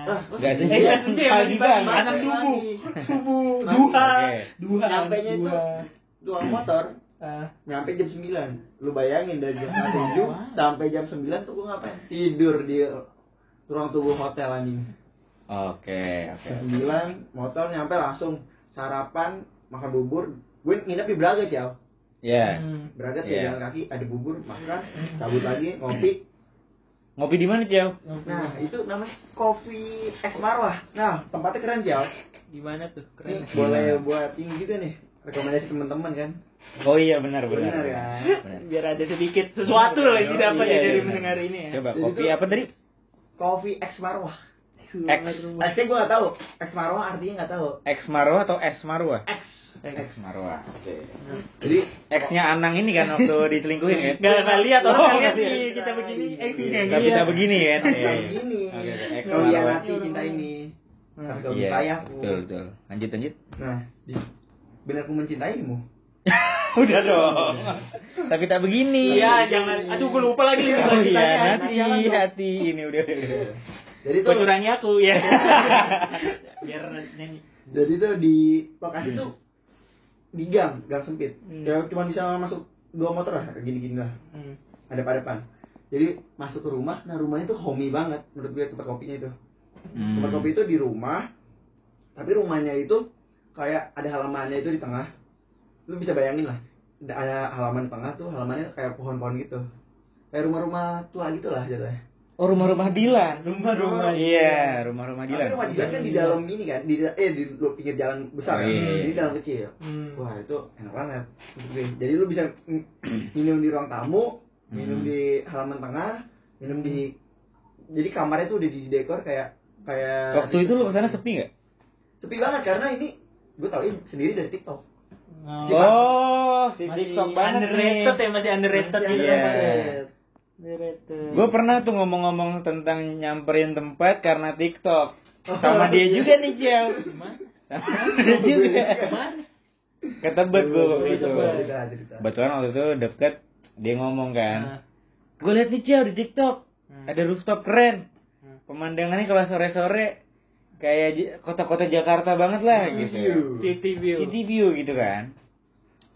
[SPEAKER 1] Ah, kok
[SPEAKER 3] Nggak
[SPEAKER 1] sih?
[SPEAKER 3] senja.
[SPEAKER 2] Eh, senja,
[SPEAKER 3] Pagi banget.
[SPEAKER 2] Anak subuh. Subuh, duha. Duha.
[SPEAKER 1] Nyampe nya itu dua motor
[SPEAKER 2] Ah.
[SPEAKER 1] nyampe jam 9 Lu bayangin dari jam setengah tujuh
[SPEAKER 2] Wah.
[SPEAKER 1] sampai jam 9 tuh gua ngapain? Tidur di ruang tunggu hotel anjing.
[SPEAKER 3] Oke, oke.
[SPEAKER 1] Jam 9 motor nyampe langsung sarapan, makan bubur. Gue nginep di Braga, Ciao.
[SPEAKER 3] Ya.
[SPEAKER 2] Hmm.
[SPEAKER 1] Braga tuh
[SPEAKER 3] Iya.
[SPEAKER 1] jalan kaki ada bubur, makan, cabut lagi, ngopi,
[SPEAKER 3] Ngopi di mana, Ciao?
[SPEAKER 1] Nah, itu namanya Coffee X Marwah. Nah, tempatnya keren, Jal.
[SPEAKER 2] Gimana tuh? Keren.
[SPEAKER 1] boleh buat ini juga nih. Rekomendasi teman-teman kan.
[SPEAKER 3] Oh iya benar benar.
[SPEAKER 1] Benar, kan?
[SPEAKER 3] Benar.
[SPEAKER 2] Biar ada sedikit sesuatu lah yang
[SPEAKER 1] Iya,
[SPEAKER 2] didapat
[SPEAKER 3] iya,
[SPEAKER 2] ya dari
[SPEAKER 3] iya.
[SPEAKER 2] mendengar ini ya.
[SPEAKER 3] Coba kopi apa tadi?
[SPEAKER 1] Coffee X Marwah.
[SPEAKER 3] X.
[SPEAKER 1] X-nya gue nggak tahu. X Marwah artinya nggak tahu.
[SPEAKER 3] X Marwah atau S Marwah?
[SPEAKER 1] X.
[SPEAKER 3] X Marwah.
[SPEAKER 1] Oke. Jadi
[SPEAKER 3] X-nya Anang ini kan waktu diselingkuhin kan?
[SPEAKER 2] Gak gak lihat orang
[SPEAKER 3] Oh,
[SPEAKER 2] lihat
[SPEAKER 3] nggak
[SPEAKER 2] nih
[SPEAKER 3] lihat.
[SPEAKER 2] kita begini. Eh,
[SPEAKER 1] Iya.
[SPEAKER 2] lihat.
[SPEAKER 3] kita begini kan?
[SPEAKER 1] X
[SPEAKER 3] Iya, iya.
[SPEAKER 1] ini.
[SPEAKER 3] Oke, oke. X
[SPEAKER 1] Kau
[SPEAKER 3] Marwah.
[SPEAKER 1] hati cinta ini. Tapi kau
[SPEAKER 3] Iya,
[SPEAKER 1] sayang.
[SPEAKER 3] betul, betul. Lanjut, lanjut.
[SPEAKER 1] Nah, benar ku mencintaimu.
[SPEAKER 3] Udah dong. Tapi tak begini.
[SPEAKER 2] Iya, jangan. Aduh, gue lupa lagi.
[SPEAKER 3] Oh iya, hati, hati. Ini udah.
[SPEAKER 1] Jadi tuh
[SPEAKER 2] Bocorannya aku ya. Biar nyanyi.
[SPEAKER 1] jadi tuh di lokasi tuh di gang, gang sempit.
[SPEAKER 2] Hmm.
[SPEAKER 1] Ya cuma bisa masuk dua motor lah, gini-gini lah.
[SPEAKER 2] Hmm.
[SPEAKER 1] Ada pada depan. Jadi masuk ke rumah, nah rumahnya tuh homey banget menurut gue tempat kopinya itu.
[SPEAKER 3] Hmm.
[SPEAKER 1] Tempat kopi itu di rumah, tapi rumahnya itu kayak ada halamannya itu di tengah. Lu bisa bayangin lah, ada- ada halaman di tengah tuh, halamannya kayak pohon-pohon gitu. Kayak rumah-rumah tua gitu lah jatuhnya.
[SPEAKER 3] Oh rumah-rumah Dilan.
[SPEAKER 2] Rumah-rumah.
[SPEAKER 3] Iya, rumah-rumah
[SPEAKER 1] Tapi
[SPEAKER 3] Dilan.
[SPEAKER 1] rumah Dilan kan di dalam ini kan, di eh di pinggir jalan besar
[SPEAKER 3] Oh,
[SPEAKER 1] kan,
[SPEAKER 3] iya.
[SPEAKER 1] jadi dalam kecil.
[SPEAKER 2] Hmm.
[SPEAKER 1] Wah itu enak banget. Jadi lu bisa minum di ruang tamu, minum
[SPEAKER 3] Hmm.
[SPEAKER 1] di halaman tengah, minum di jadi kamarnya tuh udah didekor kayak kayak
[SPEAKER 3] Waktu itu lu ke sana sepi nggak?
[SPEAKER 1] sepi banget karena ini gue tauin sendiri dari TikTok.
[SPEAKER 2] Oh.
[SPEAKER 3] Oh, si
[SPEAKER 2] Masih
[SPEAKER 3] TikTok banget
[SPEAKER 2] underrated
[SPEAKER 3] nih.
[SPEAKER 2] ya, masih underrated
[SPEAKER 1] Masih
[SPEAKER 2] gitu.
[SPEAKER 3] Iya.
[SPEAKER 1] underrated.
[SPEAKER 3] Gue pernah tuh ngomong-ngomong tentang nyamperin tempat karena TikTok. Sama dia juga nih? Sama dia juga. Ketebet gue waktu itu. Kebetulan waktu itu deket, dia ngomong kan.
[SPEAKER 2] Nah.
[SPEAKER 3] Gue liat nih Ciao di TikTok.
[SPEAKER 2] Hmm.
[SPEAKER 3] Ada rooftop keren.
[SPEAKER 2] Hmm.
[SPEAKER 3] Pemandangannya kalau sore-sore kayak kota-kota Jakarta banget lah
[SPEAKER 1] City
[SPEAKER 3] gitu.
[SPEAKER 1] view.
[SPEAKER 2] City view.
[SPEAKER 3] City view gitu kan.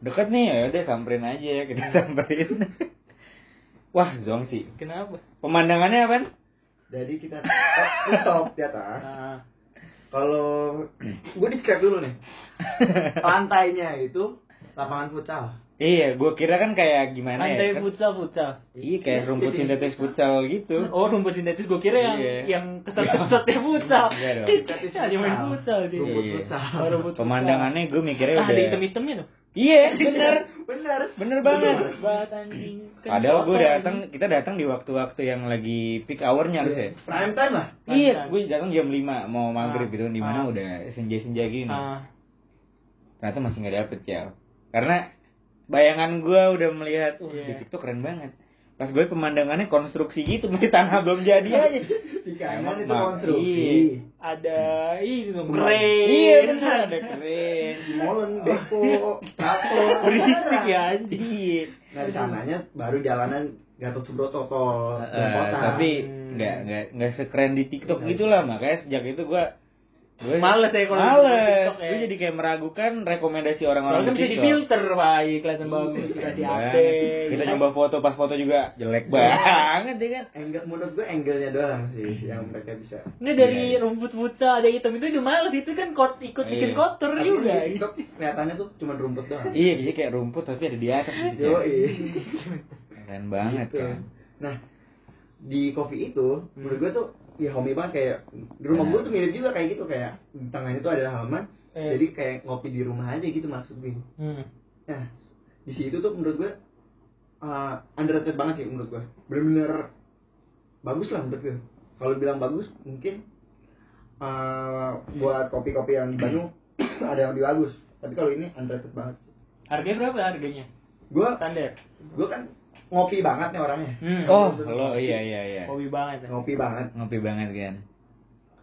[SPEAKER 3] Deket nih ya udah samperin aja ya kita samperin. Wah, zong sih.
[SPEAKER 2] Kenapa?
[SPEAKER 3] Pemandangannya apa?
[SPEAKER 1] Jadi kita stop, stop di atas.
[SPEAKER 2] Nah.
[SPEAKER 1] Kalau gue describe dulu nih. Lantainya itu lapangan futsal.
[SPEAKER 3] Iya, gue kira kan kayak gimana
[SPEAKER 2] Lantai
[SPEAKER 3] ya? kan-
[SPEAKER 2] futsal futsal.
[SPEAKER 3] Iya, kayak rumput sintetis futsal gitu.
[SPEAKER 2] Oh, rumput sintetis gue kira yang
[SPEAKER 3] Iya.
[SPEAKER 2] yang keset-kesetnya futsal.
[SPEAKER 3] Enggak dong.
[SPEAKER 2] Kita aja main futsal dia.
[SPEAKER 1] Rumput
[SPEAKER 3] Iya.
[SPEAKER 1] futsal.
[SPEAKER 2] Oh, rumput futsal.
[SPEAKER 3] Pemandangannya gue mikirnya
[SPEAKER 2] Ah,
[SPEAKER 3] udah.
[SPEAKER 2] ada hitam-hitamnya tuh.
[SPEAKER 3] Iya, bener.
[SPEAKER 1] Bener.
[SPEAKER 3] Bener banget.
[SPEAKER 2] Banget anjing. Kan
[SPEAKER 3] Padahal gue datang, kita datang di waktu-waktu yang lagi peak hournya harus ya.
[SPEAKER 1] Prime time lah.
[SPEAKER 3] Iya, gue datang jam 5 mau maghrib
[SPEAKER 2] Ah.
[SPEAKER 3] gitu di mana
[SPEAKER 2] Ah.
[SPEAKER 3] udah senja-senja gini.
[SPEAKER 2] Ah.
[SPEAKER 3] Ternyata masih nggak dapet Ciao. Karena bayangan gue udah melihat, wah
[SPEAKER 2] Iya.
[SPEAKER 3] di TikTok keren banget. Pas gue pemandangannya konstruksi gitu, masih tanah belum jadi aja.
[SPEAKER 1] Di kanan
[SPEAKER 3] Emang
[SPEAKER 1] itu konstruksi.
[SPEAKER 3] iya.
[SPEAKER 2] Ada ini dong,
[SPEAKER 1] Bener.
[SPEAKER 2] keren.
[SPEAKER 3] Iya bener, ada keren.
[SPEAKER 1] Molen, Beko, Tato.
[SPEAKER 2] Berisik ya anjing.
[SPEAKER 3] Iya.
[SPEAKER 1] Nah di sananya baru jalanan Gatot Subroto tol
[SPEAKER 3] Eh,
[SPEAKER 1] yang kota.
[SPEAKER 3] tapi nggak nggak nggak sekeren di TikTok gitulah makanya sejak itu gue gue
[SPEAKER 2] Males ya kalau
[SPEAKER 3] males
[SPEAKER 2] TikTok ya.
[SPEAKER 3] gue jadi kayak meragukan rekomendasi
[SPEAKER 2] Soalnya
[SPEAKER 3] orang-orang
[SPEAKER 2] kan
[SPEAKER 3] di
[SPEAKER 2] bisa difilter, Pak. Iya, kelihatan bagus, sudah
[SPEAKER 3] Keren
[SPEAKER 2] di update.
[SPEAKER 3] kita nyoba foto pas foto juga jelek banget ya kan
[SPEAKER 1] Angle, menurut gue angle-nya doang sih yang mereka bisa.
[SPEAKER 2] Ini dari
[SPEAKER 3] Iya, iya.
[SPEAKER 2] rumput futsal ada hitam itu udah males itu kan kot ikut bikin
[SPEAKER 3] Iya.
[SPEAKER 2] kotor
[SPEAKER 1] Tapi
[SPEAKER 2] juga.
[SPEAKER 1] TikTok kelihatannya tuh cuma rumput doang.
[SPEAKER 3] iya jadi kayak rumput tapi ada di atas gitu
[SPEAKER 1] Yoi.
[SPEAKER 3] keren banget
[SPEAKER 1] Gitu.
[SPEAKER 3] kan
[SPEAKER 1] Nah, di kopi itu menurut gue tuh ya homey banget kayak di rumah gue tuh mirip juga kayak gitu kayak di tengahnya tuh ada halaman.
[SPEAKER 2] Eh.
[SPEAKER 1] Jadi kayak ngopi di rumah aja gitu maksud gue.
[SPEAKER 2] Hmm.
[SPEAKER 1] Nah, di situ tuh menurut gue uh, underrated banget sih menurut gue. Bener-bener bagus lah menurut gue. Kalau bilang bagus mungkin uh, buat kopi-kopi yang di Bandung ada yang lebih bagus. Tapi kalau ini underrated banget. sih.
[SPEAKER 2] Harganya berapa harganya?
[SPEAKER 1] Gue
[SPEAKER 2] Standar.
[SPEAKER 1] gue kan ngopi banget nih orangnya.
[SPEAKER 2] Hmm.
[SPEAKER 3] oh lo iya iya iya
[SPEAKER 2] Hobi banget. ya.
[SPEAKER 1] Ngopi banget.
[SPEAKER 3] ngopi banget kan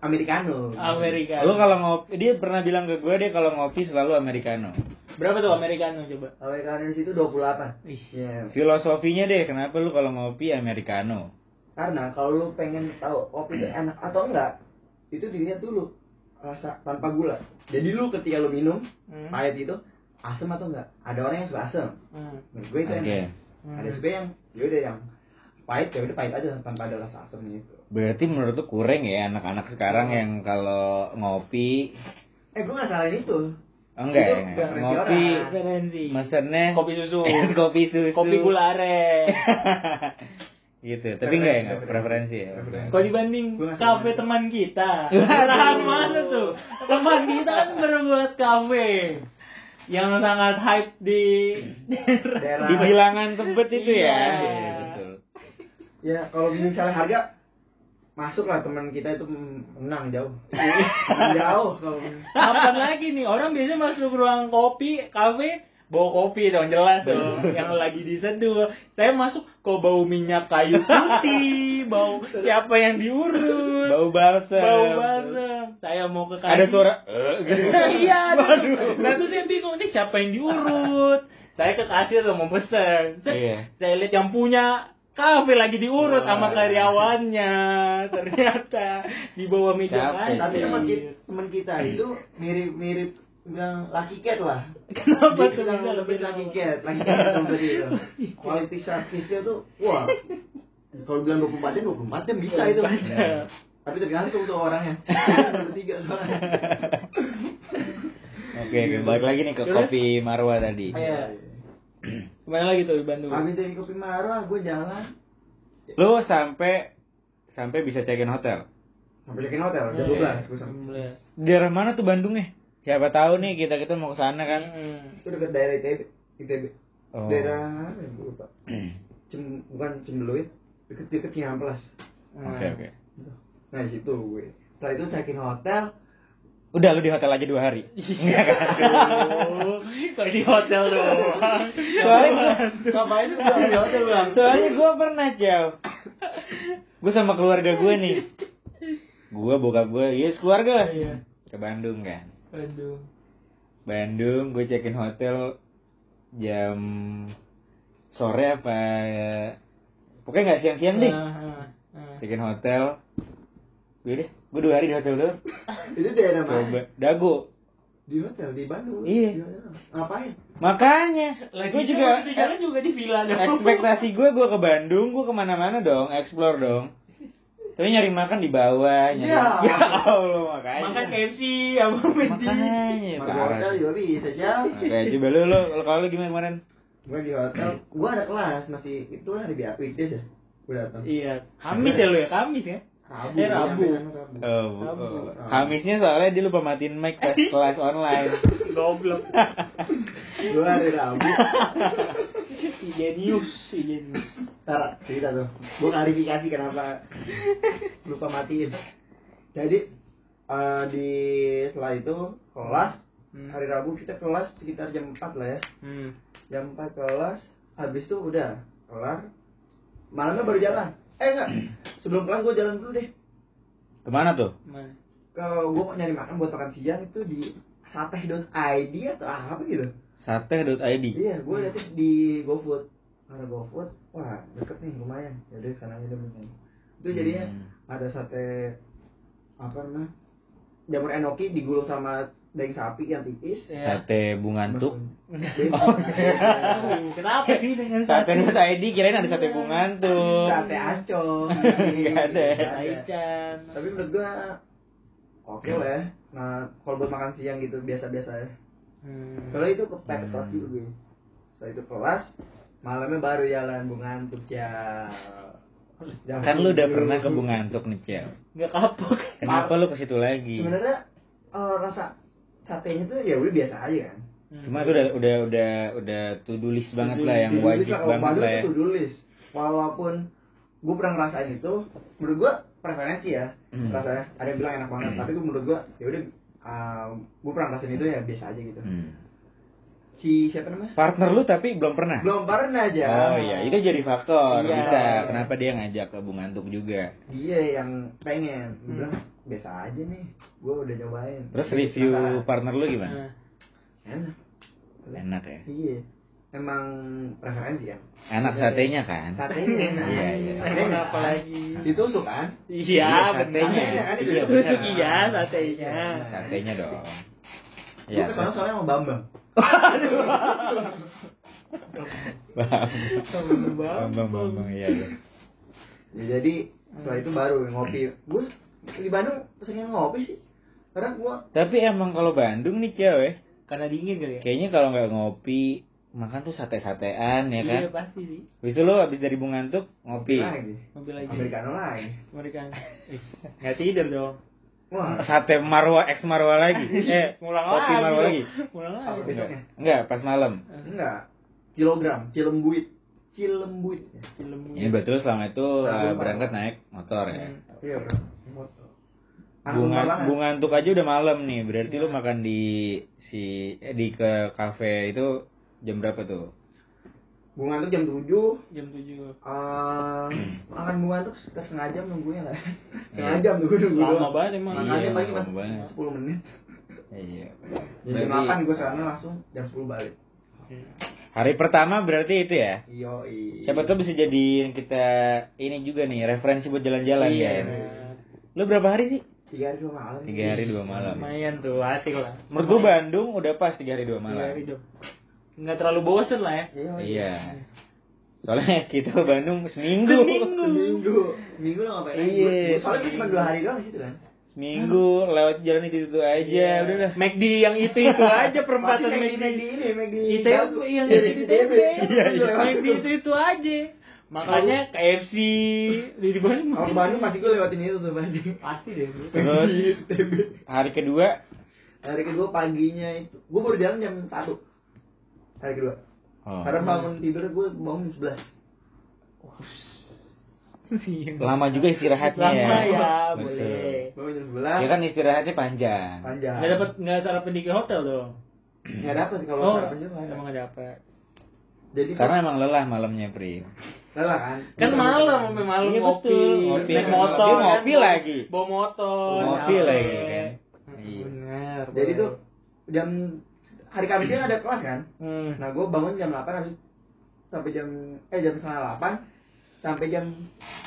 [SPEAKER 1] Americano.
[SPEAKER 2] Amerika.
[SPEAKER 3] lo kalau ngopi dia pernah bilang ke gue dia kalau ngopi selalu americano
[SPEAKER 2] berapa tuh americano coba?
[SPEAKER 1] Americano di situ 28.
[SPEAKER 2] Ih.
[SPEAKER 1] Iya.
[SPEAKER 3] filosofinya deh kenapa lu kalau ngopi americano
[SPEAKER 1] Karena kalau lu pengen tahu kopi itu enak atau enggak, itu dilihat dulu rasa tanpa gula. Jadi lu ketika lu minum
[SPEAKER 2] Hmm.
[SPEAKER 1] pahit itu asam atau enggak? Ada orang yang suka asam.
[SPEAKER 2] Hmm.
[SPEAKER 1] Menurut gue itu
[SPEAKER 3] oke
[SPEAKER 1] enak.
[SPEAKER 2] Hmm.
[SPEAKER 1] Ada juga yang ya udah yang pahit ya udah pahit aja tanpa ada rasa asamnya itu.
[SPEAKER 3] berarti menurut tuh kurang ya anak-anak sekarang yang kalau ngopi
[SPEAKER 1] Eh gue nggak salahin itu.
[SPEAKER 3] enggak
[SPEAKER 1] Itu
[SPEAKER 3] ya
[SPEAKER 1] preferensi
[SPEAKER 3] ngopi.
[SPEAKER 2] Referensi.
[SPEAKER 3] mesennya
[SPEAKER 2] Kopi susu.
[SPEAKER 3] kopi susu
[SPEAKER 2] Kopi gula aren.
[SPEAKER 3] gitu tapi enggak ya enggak
[SPEAKER 1] Preferensi.
[SPEAKER 3] ya.
[SPEAKER 2] Kalau dibanding kafe teman kita, arahan mana tuh? Teman kita kan berbuat kafe yang sangat hype di
[SPEAKER 1] Daerah.
[SPEAKER 3] di bilangan tebet itu ya
[SPEAKER 2] Iya.
[SPEAKER 3] Iya, betul
[SPEAKER 1] Ya kalau misalnya harga masuk lah teman kita itu menang jauh jauh kalau
[SPEAKER 2] Kapan lagi nih? Orang biasanya masuk ruang kopi, kafe, bawa kopi dong, jelas dong. yang lagi diseduh. Saya masuk, kok bau minyak kayu putih, bau siapa yang diurut,
[SPEAKER 3] Bau balsam.
[SPEAKER 2] bau balsam. Saya mau ke
[SPEAKER 3] Ada
[SPEAKER 2] kasir.
[SPEAKER 3] suara "Eh," gitu.
[SPEAKER 2] iya, aduh. Nah terus saya bingung nih siapa yang diurut. Saya ke kasir tuh mau pesen. Set,
[SPEAKER 3] Iya.
[SPEAKER 2] Saya lihat yang punya kafe lagi diurut sama
[SPEAKER 3] Wah.
[SPEAKER 2] karyawannya. Ternyata di bawah meja
[SPEAKER 1] tapi teman kita, teman kita itu mirip-mirip bilang lucky cat lah
[SPEAKER 2] Kenapa
[SPEAKER 1] Dia
[SPEAKER 2] tuh
[SPEAKER 1] bilang lebih lucky cat lucky cat itu tadi itu quality service-nya tuh wah kalau bilang 24 jam 24 jam bisa itu
[SPEAKER 2] Baca.
[SPEAKER 1] tapi tergantung tuh orangnya bertiga soalnya
[SPEAKER 3] Oke, oke, balik lagi nih ke
[SPEAKER 2] Terus?
[SPEAKER 3] kopi Marwa tadi.
[SPEAKER 2] Iya. Ke mana lagi tuh di Bandung?
[SPEAKER 1] habis dari kopi marah gue jalan
[SPEAKER 3] Lu sampai sampai bisa check in hotel.
[SPEAKER 1] sampai check-in hotel
[SPEAKER 2] Iya,
[SPEAKER 1] jam 12 gue sampai
[SPEAKER 3] Di daerah mana tuh Bandungnya? Siapa tahu nih kita kita mau ke sana kan.
[SPEAKER 2] Hmm.
[SPEAKER 1] itu dekat daerah ITB ITB
[SPEAKER 3] Oh.
[SPEAKER 1] daerah ya gue lupa Cem, bukan Cembeluit deket deket Cihamplas
[SPEAKER 3] Oke, oke.
[SPEAKER 1] nah situ gue setelah itu check-in hotel
[SPEAKER 3] Udah lu di hotel aja dua hari. Enggak kan?
[SPEAKER 2] Aduh, kok di hotel doang?
[SPEAKER 3] Soalnya
[SPEAKER 1] ngapain lu di hotel bang
[SPEAKER 3] soalnya gua pernah jauh. Gue sama keluarga gue nih. Gua bokap gue, yes keluarga lah.
[SPEAKER 2] Iya.
[SPEAKER 3] Ke Bandung kan.
[SPEAKER 2] Aduh.
[SPEAKER 3] Bandung, gue check in hotel jam sore apa ya. Pokoknya nggak siang-siang deh.
[SPEAKER 2] Ah, ah, ah.
[SPEAKER 3] Check in hotel. Gue deh, gue dua hari di hotel doang.
[SPEAKER 1] itu daerah mana.
[SPEAKER 3] Dago.
[SPEAKER 1] di hotel di Bandung
[SPEAKER 3] Iya.
[SPEAKER 1] Ngapain
[SPEAKER 3] Makanya,
[SPEAKER 2] Lagi
[SPEAKER 3] gue juga
[SPEAKER 2] jalan juga di villa dong.
[SPEAKER 3] ekspektasi gue gue ke Bandung gue ke mana-mana dong explore dong tapi nyari makan di bawah nyari
[SPEAKER 1] Ya.
[SPEAKER 3] ya Allah makanya
[SPEAKER 2] Makan KFC apa Mendy.
[SPEAKER 3] makanya parah
[SPEAKER 1] hotel juga bisa jam
[SPEAKER 3] Oke, coba lu lu kalau lu gimana kemarin
[SPEAKER 1] gue di hotel gue ada kelas masih itu hari biasa weekdays ya gue datang
[SPEAKER 2] Iya, Kamis ya lu ya, Kamis ya.
[SPEAKER 1] Rabu
[SPEAKER 2] Eh, Rabu.
[SPEAKER 1] sana Rabu.
[SPEAKER 3] oh,
[SPEAKER 2] Rabu.
[SPEAKER 3] oh. Kamisnya soalnya dia lupa matiin mic pas kelas online
[SPEAKER 2] Goblok.
[SPEAKER 1] gue hari Rabu
[SPEAKER 2] Igenius, Igenius.
[SPEAKER 1] Ntar cerita tuh. Gue klarifikasi kenapa lupa matiin. Jadi eh, di setelah itu kelas
[SPEAKER 2] Hmm.
[SPEAKER 1] hari Rabu kita kelas sekitar jam 4 lah ya.
[SPEAKER 2] Hmm.
[SPEAKER 1] jam 4 kelas habis itu udah kelar. Malamnya baru jalan. Eh enggak. Sebelum kelas gue jalan dulu deh.
[SPEAKER 3] Ke mana tuh?
[SPEAKER 2] Mana?
[SPEAKER 1] kalau gue mau nyari makan buat makan siang itu di sateh.id atau apa gitu
[SPEAKER 3] sate.id
[SPEAKER 1] iya gue liatnya di GoFood. Ada GoFood wah deket nih lumayan. Jadi sana aja deh mending. itu jadinya
[SPEAKER 3] Hmm.
[SPEAKER 1] ada sate apa namanya jamur enoki digulung sama daging sapi yang tipis.
[SPEAKER 2] Ya.
[SPEAKER 3] sate bungantuk
[SPEAKER 1] Oh,
[SPEAKER 2] Kenapa sih dengan
[SPEAKER 3] sate.id kirain ada sate bungantuk
[SPEAKER 1] sate acong
[SPEAKER 3] Nggak ada.
[SPEAKER 2] Taichan.
[SPEAKER 1] tapi menurut gua oke lah ya. Nah kalau buat makan siang gitu biasa-biasa ya
[SPEAKER 2] Hmm.
[SPEAKER 1] kalau itu ke pet
[SPEAKER 3] Hmm.
[SPEAKER 1] kelas dulu gue setelah itu kelas malamnya baru jalan bunga ngantuk ya Jam
[SPEAKER 3] kan lu udah pernah ke bungantuk nih Cel
[SPEAKER 2] Nggak kapok.
[SPEAKER 3] kenapa lu ke situ lagi
[SPEAKER 1] sebenarnya eh, rasa satenya tuh ya udah biasa aja kan
[SPEAKER 3] Cuma itu udah udah udah udah to do list banget lah yang wajib
[SPEAKER 1] lah,
[SPEAKER 3] banget lah ya.
[SPEAKER 1] list. walaupun gue pernah ngerasain itu menurut gue preferensi ya
[SPEAKER 3] Hmm.
[SPEAKER 1] rasanya ada yang bilang enak banget tapi gue menurut gue ya udah gue pernah ngerasain itu ya biasa aja gitu
[SPEAKER 3] Hmm.
[SPEAKER 1] si siapa namanya
[SPEAKER 3] Partner lu tapi belum pernah.
[SPEAKER 1] belum pernah aja
[SPEAKER 3] Oh iya, itu jadi faktor.
[SPEAKER 1] Iya.
[SPEAKER 3] Bisa. Kenapa dia ngajak ke Bungantuk juga?
[SPEAKER 1] dia yang pengen gue
[SPEAKER 2] Hmm.
[SPEAKER 1] bilang biasa aja nih gue udah cobain
[SPEAKER 3] Terus review partner lu gimana?
[SPEAKER 1] Enak
[SPEAKER 3] Enak ya.
[SPEAKER 1] iya emang preferensi ya
[SPEAKER 3] Enak satenya kan?
[SPEAKER 1] satenya enak
[SPEAKER 3] Iya, iya.
[SPEAKER 1] Satenya enak.
[SPEAKER 2] apa lagi?
[SPEAKER 1] ditusuk kan
[SPEAKER 2] Iya,
[SPEAKER 3] Iya,
[SPEAKER 2] bener.
[SPEAKER 3] satenya.
[SPEAKER 1] kan itu
[SPEAKER 3] Iya,
[SPEAKER 1] bener.
[SPEAKER 2] Tusuk iya, satenya.
[SPEAKER 3] Satenya dong. Iya.
[SPEAKER 1] soalnya sama Bambang
[SPEAKER 3] Bambang. Bambang, Bambang, iya. iya.
[SPEAKER 1] ya, jadi setelah itu baru ngopi gue di Bandung sering ngopi sih karena gue
[SPEAKER 3] Tapi emang kalau Bandung nih cewek,
[SPEAKER 2] Karena dingin kali ya?
[SPEAKER 3] kayaknya kalau nggak ngopi, makan tuh sate-satean ya kan?
[SPEAKER 2] Iya, pasti sih.
[SPEAKER 3] Habis itu lu habis dari Bungantuk ngopi.
[SPEAKER 1] lagi
[SPEAKER 2] Mobil lagi.
[SPEAKER 1] Americano lagi
[SPEAKER 2] Amerika. Ih, Nggak tidur dong.
[SPEAKER 1] wah
[SPEAKER 3] Sate Marwa X Marwa lagi. eh,
[SPEAKER 2] Ngulang
[SPEAKER 3] kopi
[SPEAKER 2] lagi.
[SPEAKER 3] Marwa
[SPEAKER 2] dong.
[SPEAKER 3] lagi.
[SPEAKER 2] Ngulang
[SPEAKER 1] Apa
[SPEAKER 2] lagi.
[SPEAKER 1] besoknya?
[SPEAKER 3] Enggak, pas malam.
[SPEAKER 1] enggak kilogram cilembuit Cilembuit.
[SPEAKER 2] Film
[SPEAKER 3] Ini berarti lu selama itu
[SPEAKER 1] Nah,
[SPEAKER 3] eh, berangkat naik motor ya.
[SPEAKER 2] Hmm.
[SPEAKER 1] Iya bro. Motor.
[SPEAKER 3] Bunga bunga ngantuk aja udah malam nih. Berarti
[SPEAKER 2] Iya.
[SPEAKER 3] lu makan di si eh, di ke kafe itu jam berapa tuh?
[SPEAKER 1] Bunga tuh jam 7
[SPEAKER 2] jam 7
[SPEAKER 1] Eh, makan bunga tuh sekitar setengah jam nunggunya lah. Setengah
[SPEAKER 3] Iya.
[SPEAKER 1] jam nunggu nunggu.
[SPEAKER 2] Lama banget emang.
[SPEAKER 1] Makannya
[SPEAKER 3] Iya,
[SPEAKER 1] paling cuma
[SPEAKER 3] banget.
[SPEAKER 1] 10 menit.
[SPEAKER 3] Iya.
[SPEAKER 1] Jadi jam 8 gue sana langsung jam 10 balik.
[SPEAKER 3] hari pertama berarti itu ya.
[SPEAKER 1] Iyo,
[SPEAKER 3] Siapa tuh bisa jadi kita ini juga nih referensi buat jalan-jalan
[SPEAKER 2] Iya.
[SPEAKER 3] ya. Lu berapa hari sih?
[SPEAKER 1] Tiga hari dua malam.
[SPEAKER 3] Tiga hari dua malam.
[SPEAKER 2] Lumayan tuh, asik lah.
[SPEAKER 3] Menurut gua Bandung udah pas tiga hari dua
[SPEAKER 2] Tiga
[SPEAKER 3] malam.
[SPEAKER 2] hari dong. Nggak terlalu bosen lah ya.
[SPEAKER 1] Iya.
[SPEAKER 3] Iya. Soalnya kita Bandung seminggu.
[SPEAKER 2] Seminggu.
[SPEAKER 1] Minggu. Minggu lo ngapain?
[SPEAKER 3] Iya.
[SPEAKER 1] Soalnya cuma dua hari doang di situ kan.
[SPEAKER 3] Seminggu lewat jalan itu itu aja
[SPEAKER 2] Iya.
[SPEAKER 3] udah dah.
[SPEAKER 2] McD yang itu itu aja perempatan McD.
[SPEAKER 1] McD ini, McD. Dago.
[SPEAKER 2] yang
[SPEAKER 1] Iya,
[SPEAKER 2] di
[SPEAKER 1] ITB.
[SPEAKER 2] ITB.
[SPEAKER 1] Iya, iya.
[SPEAKER 2] McD itu itu aja. Makanya KFC di di Bandung.
[SPEAKER 1] Kalau ke Bandung pasti gue lewatin itu tuh pasti.
[SPEAKER 2] pasti deh.
[SPEAKER 3] Terus
[SPEAKER 1] ITB.
[SPEAKER 3] hari kedua
[SPEAKER 1] Hari kedua paginya itu, gue baru jalan jam satu. Hari kedua.
[SPEAKER 3] oh,
[SPEAKER 1] Karena bangun tidur gue bangun 11
[SPEAKER 2] Iya.
[SPEAKER 3] lama juga istirahatnya
[SPEAKER 2] Lama ya,
[SPEAKER 3] Betul.
[SPEAKER 2] boleh.
[SPEAKER 1] Bangun jam 11
[SPEAKER 3] Ya kan istirahatnya panjang.
[SPEAKER 1] Panjang
[SPEAKER 2] Nggak dapat nggak sarapan di hotel dong.
[SPEAKER 1] Nggak dapet kalau
[SPEAKER 2] Oh,
[SPEAKER 1] sarapan juga nggak
[SPEAKER 2] emang nggak dapat.
[SPEAKER 1] Jadi
[SPEAKER 3] Karena emang lelah malamnya, Pri.
[SPEAKER 1] lelah kan
[SPEAKER 2] Kan malam sampai malam
[SPEAKER 3] Iya,
[SPEAKER 2] ngopi.
[SPEAKER 3] Ngopi.
[SPEAKER 2] naik motor,
[SPEAKER 3] Dia
[SPEAKER 2] kan,
[SPEAKER 3] ngopi lagi.
[SPEAKER 2] Bawa motor.
[SPEAKER 3] Ngopi lagi kan. Iya.
[SPEAKER 2] Benar.
[SPEAKER 1] Jadi tuh jam hari Kamis kan ada kelas kan
[SPEAKER 2] Hmm.
[SPEAKER 1] Nah gue bangun jam 8 habis sampai jam eh jam setengah 8 sampai jam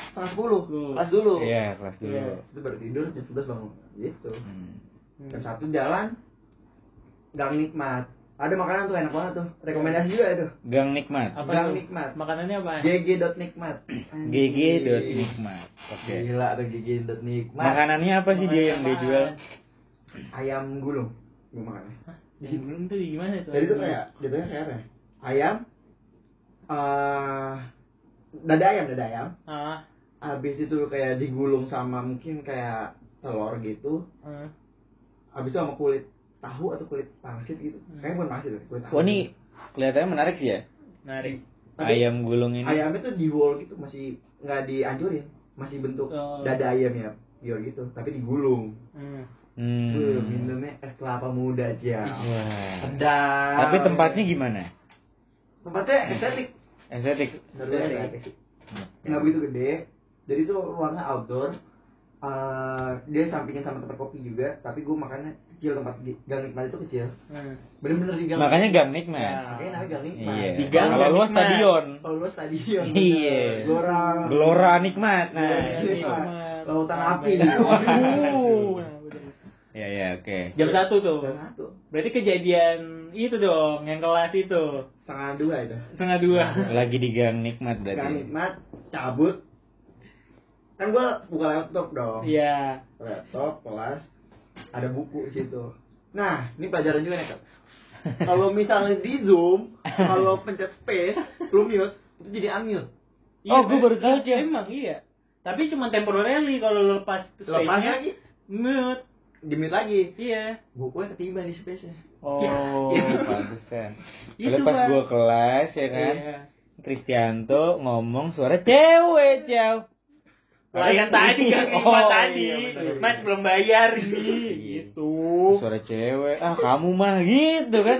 [SPEAKER 1] setengah 10
[SPEAKER 2] Tuh.
[SPEAKER 1] kelas dulu.
[SPEAKER 3] Iya, kelas dulu.
[SPEAKER 2] Iya.
[SPEAKER 1] Itu baru tidur jam 11 bangun. Gitu.
[SPEAKER 3] Hmm.
[SPEAKER 1] Jam 1 jalan gang nikmat. Ada makanan tuh enak banget tuh. Rekomendasi juga itu.
[SPEAKER 3] Gang nikmat.
[SPEAKER 2] Apa
[SPEAKER 1] Gang
[SPEAKER 2] tuh?
[SPEAKER 1] nikmat.
[SPEAKER 2] Makanannya apa?
[SPEAKER 1] gg.nikmat.
[SPEAKER 3] GG.nikmat. Oke.
[SPEAKER 1] Gila tuh gg.nikmat.
[SPEAKER 3] Makanannya apa sih dia yang dia jual?
[SPEAKER 1] Ayam gulung. Gue makannya.
[SPEAKER 2] Di sini belum tuh gimana itu?
[SPEAKER 1] Jadi tuh kayak jatuhnya kayak apa ya? Ayam eh dada ayam, dada ayam.
[SPEAKER 2] Ah.
[SPEAKER 1] habis itu kayak digulung sama mungkin kayak telur gitu
[SPEAKER 2] ah.
[SPEAKER 1] habis itu sama kulit tahu atau kulit pangsit gitu
[SPEAKER 2] Hmm.
[SPEAKER 1] kayaknya bukan pangsit kulit tahu
[SPEAKER 3] Wah, ini kelihatannya menarik sih ya.
[SPEAKER 2] Menarik.
[SPEAKER 1] Tapi
[SPEAKER 3] Ayam gulung ini.
[SPEAKER 1] ayamnya tuh di wall gitu masih nggak dihancurin masih bentuk
[SPEAKER 2] Oh.
[SPEAKER 1] dada ayam ya pure gitu tapi digulung
[SPEAKER 2] Hmm.
[SPEAKER 3] Hmm.
[SPEAKER 1] Minumnya es kelapa muda aja
[SPEAKER 3] Wah.
[SPEAKER 1] sedap
[SPEAKER 3] Tapi tempatnya gimana?
[SPEAKER 1] tempatnya estetik
[SPEAKER 3] Estetik.
[SPEAKER 1] Estetik nggak begitu gede jadi tuh ruangnya outdoor Eh, dia sampingin sama tempat kopi juga tapi gue makannya kecil tempat di gang nikmat itu kecil
[SPEAKER 2] Hmm.
[SPEAKER 1] bener-bener di gang
[SPEAKER 3] Makanya gang
[SPEAKER 2] Ya.
[SPEAKER 3] nikmat.
[SPEAKER 1] makanya namanya gang nikmat
[SPEAKER 3] Iya.
[SPEAKER 2] Di gang
[SPEAKER 3] Kalau lu
[SPEAKER 2] nikmat.
[SPEAKER 3] stadion.
[SPEAKER 1] kalau lu stadion
[SPEAKER 3] Iya.
[SPEAKER 1] gelora
[SPEAKER 3] Gelora nikmat. Nah.
[SPEAKER 1] Gelora nikmat. lautan api
[SPEAKER 2] Waduh.
[SPEAKER 3] Ya ya oke.
[SPEAKER 2] Jam satu tuh.
[SPEAKER 1] Jam satu
[SPEAKER 2] Berarti kejadian itu dong, yang kelas itu
[SPEAKER 1] setengah dua itu
[SPEAKER 2] setengah dua.
[SPEAKER 3] Lagi di gang nikmat
[SPEAKER 1] gang
[SPEAKER 3] berarti.
[SPEAKER 1] nikmat cabut kan gue buka laptop dong
[SPEAKER 2] Iya.
[SPEAKER 1] laptop kelas ada buku di situ nah ini pelajaran juga nih Kak. kalau misalnya di zoom kalau pencet space lu mute itu jadi unmute
[SPEAKER 3] Oh, gua baru tahu, Cil.
[SPEAKER 2] Emang iya. Tapi cuma temporarily kalau lu lepas
[SPEAKER 1] lepas
[SPEAKER 2] space-nya,
[SPEAKER 1] lagi
[SPEAKER 2] mute.
[SPEAKER 1] Di mute lagi
[SPEAKER 2] Iya.
[SPEAKER 1] bukunya ketiban di space nya
[SPEAKER 3] Oh,
[SPEAKER 2] Iya.
[SPEAKER 3] pantesan. Kalau pas gua kelas ya kan,
[SPEAKER 2] Iya.
[SPEAKER 3] Kristianto ngomong suara cewek, Ciao.
[SPEAKER 2] Lah yang tadi kan
[SPEAKER 3] Oh,
[SPEAKER 2] oh, tadi.
[SPEAKER 3] iya.
[SPEAKER 2] Mas belum bayar
[SPEAKER 3] Iya.
[SPEAKER 2] nih. Gitu.
[SPEAKER 3] Suara cewek. Ah, kamu mah gitu kan.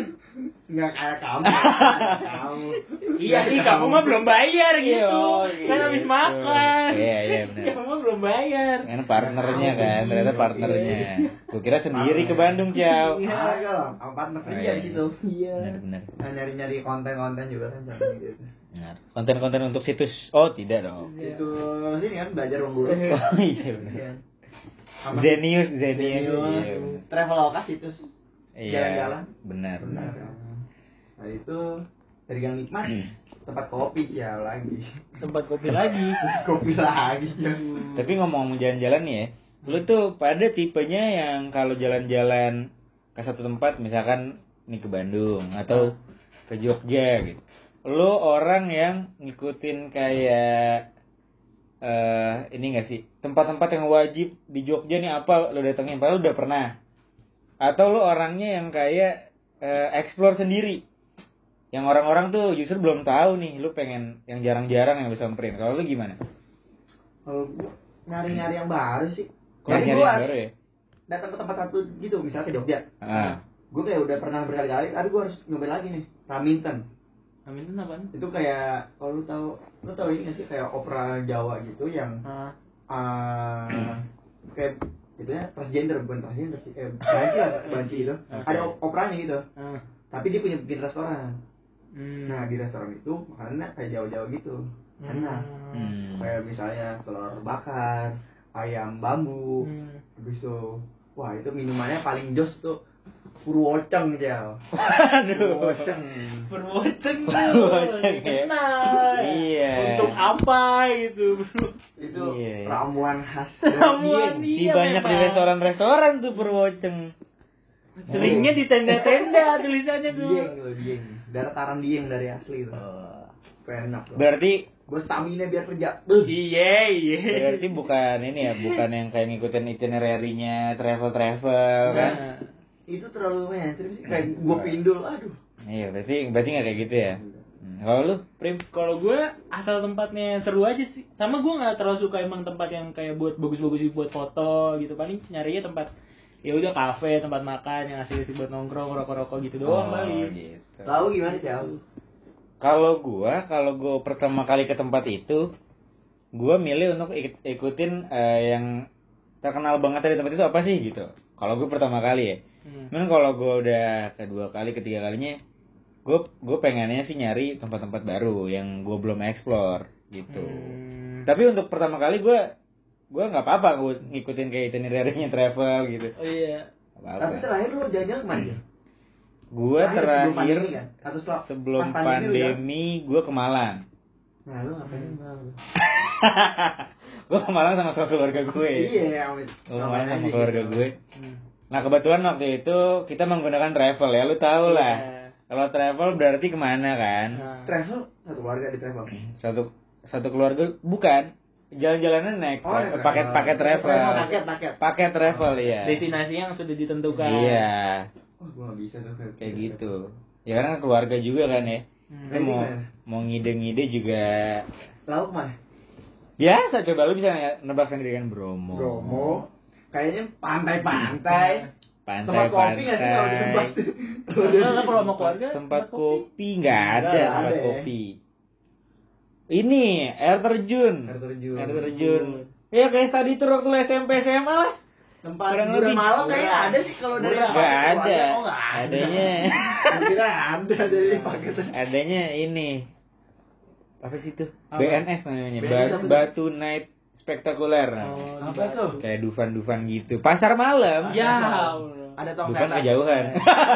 [SPEAKER 1] Nggak kayak kamu kamu
[SPEAKER 2] Iya sih, kamu mah belum bayar gitu.
[SPEAKER 3] Oh,
[SPEAKER 2] Kan habis
[SPEAKER 3] gitu.
[SPEAKER 2] makan.
[SPEAKER 3] Iya, iya, benar.
[SPEAKER 2] Kamu mah belum bayar.
[SPEAKER 3] Kan partnernya kan, ternyata partnernya. Gua kira sendiri ke Bandung, Ciao.
[SPEAKER 1] Iya, lah, sama partner
[SPEAKER 3] Oh,
[SPEAKER 1] kerja
[SPEAKER 3] iya.
[SPEAKER 1] di situ. Iya.
[SPEAKER 3] Benar, benar.
[SPEAKER 1] Nah, nyari-nyari konten-konten juga kan gitu.
[SPEAKER 3] Benar. Konten-konten untuk situs. Oh, tidak dong.
[SPEAKER 1] Itu sini kan belajar dulu.
[SPEAKER 3] Oh, iya benar.
[SPEAKER 1] Iya.
[SPEAKER 3] Zenius, Zenius.
[SPEAKER 1] Zenius,
[SPEAKER 3] Iya.
[SPEAKER 1] Traveloka situs
[SPEAKER 3] Iya.
[SPEAKER 1] jalan-jalan.
[SPEAKER 3] Benar, benar.
[SPEAKER 1] Nah itu dari Gang Nikmat. Tempat kopi ya lagi.
[SPEAKER 2] Tempat kopi lagi.
[SPEAKER 1] kopi lagi. Ya.
[SPEAKER 3] Tapi ngomong-ngomong jalan-jalan nih ya, lu tuh pada tipenya yang kalau jalan-jalan ke satu tempat, misalkan nih ke Bandung atau ke Jogja gitu, lu orang yang ngikutin kayak eh ini gak sih? Tempat-tempat yang wajib di Jogja nih apa lu datengin? Padahal udah pernah. Atau lu orangnya yang kayak eh, explore sendiri yang orang-orang tuh justru belum tahu nih lu pengen yang jarang-jarang yang bisa samperin kalau lu gimana
[SPEAKER 1] Kalau nyari-nyari yang baru sih.
[SPEAKER 3] Nyari
[SPEAKER 1] Jadi
[SPEAKER 3] nyari yang baru ya
[SPEAKER 1] datang ke tempat satu gitu, misalnya ke Jogja.
[SPEAKER 3] ah
[SPEAKER 1] Gue kayak udah pernah berkali-kali, aduh gue harus nyobain lagi nih. Raminten.
[SPEAKER 2] Amin itu apaan?
[SPEAKER 1] Itu kayak kalau lu tahu, lu tahu ini gak sih kayak opera Jawa gitu yang
[SPEAKER 2] Ah.
[SPEAKER 1] ah kayak gitu ya transgender bukan transgender sih kayak banci lah banci gitu
[SPEAKER 2] Oke.
[SPEAKER 1] ada op- operanya gitu
[SPEAKER 2] Ah.
[SPEAKER 1] tapi dia punya bikin restoran
[SPEAKER 2] Hmm.
[SPEAKER 1] nah di restoran itu makanannya kayak jauh-jauh gitu enak
[SPEAKER 3] Hmm.
[SPEAKER 1] kayak misalnya telur bakar ayam bambu
[SPEAKER 2] Hmm.
[SPEAKER 1] habis itu wah itu minumannya paling jos tuh purwoceng jel
[SPEAKER 3] aduh
[SPEAKER 1] purwoceng
[SPEAKER 2] Perwoceng
[SPEAKER 3] Perwoceng, ya. Iya.
[SPEAKER 2] Untuk apa gitu, bro?
[SPEAKER 1] itu
[SPEAKER 3] Iya.
[SPEAKER 1] ramuan khas
[SPEAKER 2] Ramuan
[SPEAKER 1] Dieng.
[SPEAKER 3] si
[SPEAKER 2] Iya,
[SPEAKER 3] banyak di restoran-restoran tuh perwoceng
[SPEAKER 2] Seringnya di tenda-tenda tulisannya tuh.
[SPEAKER 1] dieng loh dieng dataran dieng dari asli tuh
[SPEAKER 3] Oh.
[SPEAKER 1] enak loh
[SPEAKER 3] berarti
[SPEAKER 1] gue stamina biar kerja Beuh.
[SPEAKER 2] Iya, iya.
[SPEAKER 3] berarti bukan ini ya bukan yang kayak ngikutin itinerary-nya travel-travel kan
[SPEAKER 2] Nah,
[SPEAKER 1] itu terlalu mainstream sih kayak gue pindul aduh
[SPEAKER 3] iya berarti berarti nggak kayak gitu ya Hmm. kalau lu prim
[SPEAKER 2] Kalau gue asal tempatnya seru aja sih. Sama gue nggak terlalu suka emang tempat yang kayak buat bagus-bagus buat foto gitu. Paling nyarinya tempat ya udah kafe, tempat makan yang asik-asik buat nongkrong, rokok-rokok gitu doang paling.
[SPEAKER 3] gitu.
[SPEAKER 1] tahu gimana sih
[SPEAKER 3] Kalau gua, kalau gua pertama kali ke tempat itu, gua milih untuk ik- ikutin eh, yang terkenal banget dari tempat itu apa sih gitu. Kalau gua pertama kali ya.
[SPEAKER 2] Hmm.
[SPEAKER 3] Cuman kalau gua udah kedua kali, ketiga kalinya, gua gua pengennya sih nyari tempat-tempat baru yang gua belum explore gitu.
[SPEAKER 2] Hmm.
[SPEAKER 3] Tapi untuk pertama kali gua gua nggak apa-apa ngikutin kayak itinerary-nya travel gitu.
[SPEAKER 2] Oh iya.
[SPEAKER 3] Nggak
[SPEAKER 1] tapi
[SPEAKER 3] apa-apa.
[SPEAKER 1] terakhir lu jalan-jalan ke mana?
[SPEAKER 3] Gua
[SPEAKER 1] sebelum
[SPEAKER 3] terakhir
[SPEAKER 1] pandemi kan? atau setelah
[SPEAKER 3] sebelum
[SPEAKER 1] pandemi,
[SPEAKER 3] pandemi gua ke Malang.
[SPEAKER 1] nah lu ngapain Malang
[SPEAKER 3] gue ke Malang sama sama keluarga gue.
[SPEAKER 1] iya
[SPEAKER 3] Gue ke Malang sama keluarga
[SPEAKER 1] gitu.
[SPEAKER 3] gue.
[SPEAKER 2] Hmm.
[SPEAKER 3] Nah kebetulan waktu itu kita menggunakan travel ya, lu tau lah.
[SPEAKER 2] Iya.
[SPEAKER 3] Kalau travel berarti ke mana kan?
[SPEAKER 2] Nah.
[SPEAKER 1] travel satu keluarga di travel
[SPEAKER 3] Satu satu keluarga bukan jalan-jalannya naik
[SPEAKER 1] Oh, naik
[SPEAKER 3] paket
[SPEAKER 1] travel.
[SPEAKER 3] paket travel.
[SPEAKER 1] Paket, paket.
[SPEAKER 3] Paket travel ya.
[SPEAKER 2] Destinasi yang sudah ditentukan.
[SPEAKER 3] Iya,
[SPEAKER 1] oh gua gak bisa tuh
[SPEAKER 3] kayak gitu. Ya karena keluarga juga kan ya.
[SPEAKER 2] Hmm.
[SPEAKER 3] Lu mau mau ngide-ngide juga
[SPEAKER 1] lauk mah
[SPEAKER 3] biasa coba lu bisa nebak sendiri kan Bromo.
[SPEAKER 1] Bromo kayaknya pantai-pantai
[SPEAKER 3] Pantai
[SPEAKER 1] tempat kopi nggak sih kalau di tempat
[SPEAKER 2] Kalau sama keluarga
[SPEAKER 3] tempat kopi nggak ada tempat
[SPEAKER 1] ada
[SPEAKER 3] kopi ini air terjun.
[SPEAKER 1] Air terjun.
[SPEAKER 3] air terjun. Ya kayak tadi tuh waktu SMP SMA lah.
[SPEAKER 1] Tempat
[SPEAKER 3] Kurang
[SPEAKER 1] hiburan
[SPEAKER 3] lebih.
[SPEAKER 1] malam kayaknya ada sih kalau dari
[SPEAKER 3] nggak ada.
[SPEAKER 1] Oh ada.
[SPEAKER 3] Adanya.
[SPEAKER 1] Kira ada dari paket
[SPEAKER 3] adanya ini. Apa sih itu?
[SPEAKER 2] Apa?
[SPEAKER 3] BNS namanya.
[SPEAKER 1] BNS
[SPEAKER 3] Ba-
[SPEAKER 1] apa?
[SPEAKER 3] Batu Night Spektakuler.
[SPEAKER 2] Oh,
[SPEAKER 1] apa tuh
[SPEAKER 3] kayak Dufan-Dufan gitu. Pasar malam.
[SPEAKER 2] Ya Allah.
[SPEAKER 1] Ada tong
[SPEAKER 3] Dufan
[SPEAKER 1] setan.
[SPEAKER 3] kejauhan.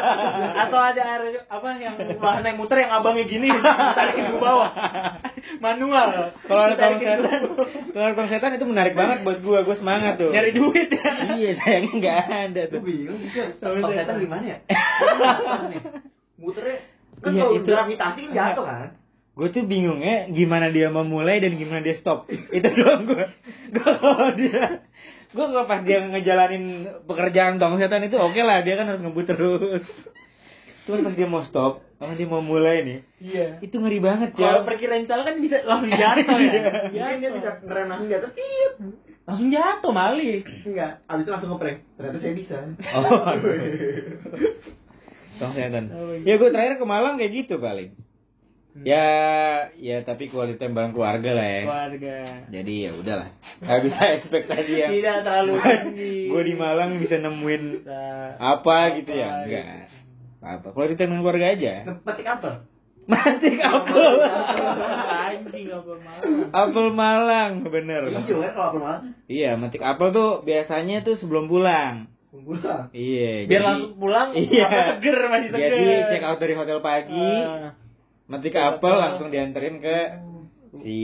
[SPEAKER 2] Atau ada air apa yang wahana yang muter yang abangnya gini tarikin ke bawah. Manual.
[SPEAKER 3] kalau ada tong setan kalau ada tong setan itu menarik banget buat gua. Gua semangat tuh.
[SPEAKER 2] Nyari duit ya.
[SPEAKER 3] iya sayangnya nggak ada
[SPEAKER 1] Gue
[SPEAKER 3] tuh
[SPEAKER 1] bingung
[SPEAKER 2] Tong setan.
[SPEAKER 1] gimana ya? muternya kan
[SPEAKER 3] Iya,
[SPEAKER 1] kalau
[SPEAKER 3] itu-
[SPEAKER 1] gravitasi kan jatuh kan?
[SPEAKER 3] Gue tuh bingungnya gimana dia memulai dan gimana dia stop. Itu doang gue gue kalau dia gue kalau pas dia ngejalanin pekerjaan tong setan itu oke lah dia kan harus ngebut terus. Cuman pas dia mau stop sama dia mau mulai nih
[SPEAKER 2] Iya.
[SPEAKER 3] itu ngeri banget
[SPEAKER 2] Kalau
[SPEAKER 3] ya
[SPEAKER 2] perkiraan salah kan bisa langsung jatuh ya.
[SPEAKER 1] mungkin dia bisa ngerem langsung jatuh tiup.
[SPEAKER 2] Langsung jatuh Mali.
[SPEAKER 1] enggak abis itu langsung ngeprank. Ternyata saya bisa.
[SPEAKER 3] Oh tong setan. Ya gue terakhir ke Malang kayak gitu paling ya ya tapi kualitas bareng keluarga lah ya
[SPEAKER 2] Keluarga.
[SPEAKER 3] jadi ya udahlah nggak bisa ekspektasi yang
[SPEAKER 2] Tidak terlalu tinggi.
[SPEAKER 3] gue di Malang bisa nemuin
[SPEAKER 2] Bisa.
[SPEAKER 3] apa gitu ya
[SPEAKER 2] Apa
[SPEAKER 3] enggak
[SPEAKER 2] gitu.
[SPEAKER 3] apa kalau ditemuin keluarga aja
[SPEAKER 1] petik apel
[SPEAKER 3] mantik apel
[SPEAKER 2] Anjing apa malah.
[SPEAKER 3] apel Malang bener
[SPEAKER 1] hijau kan kalau apel malam
[SPEAKER 3] iya mantik apel tuh biasanya tuh sebelum pulang
[SPEAKER 1] bulan
[SPEAKER 3] iya
[SPEAKER 2] Biar
[SPEAKER 3] jadi-
[SPEAKER 2] langsung pulang
[SPEAKER 3] Iya.
[SPEAKER 2] apa seger masih seger.
[SPEAKER 3] jadi check out dari hotel pagi
[SPEAKER 2] Ah. Out
[SPEAKER 3] apel
[SPEAKER 2] hotel.
[SPEAKER 3] langsung dianterin ke si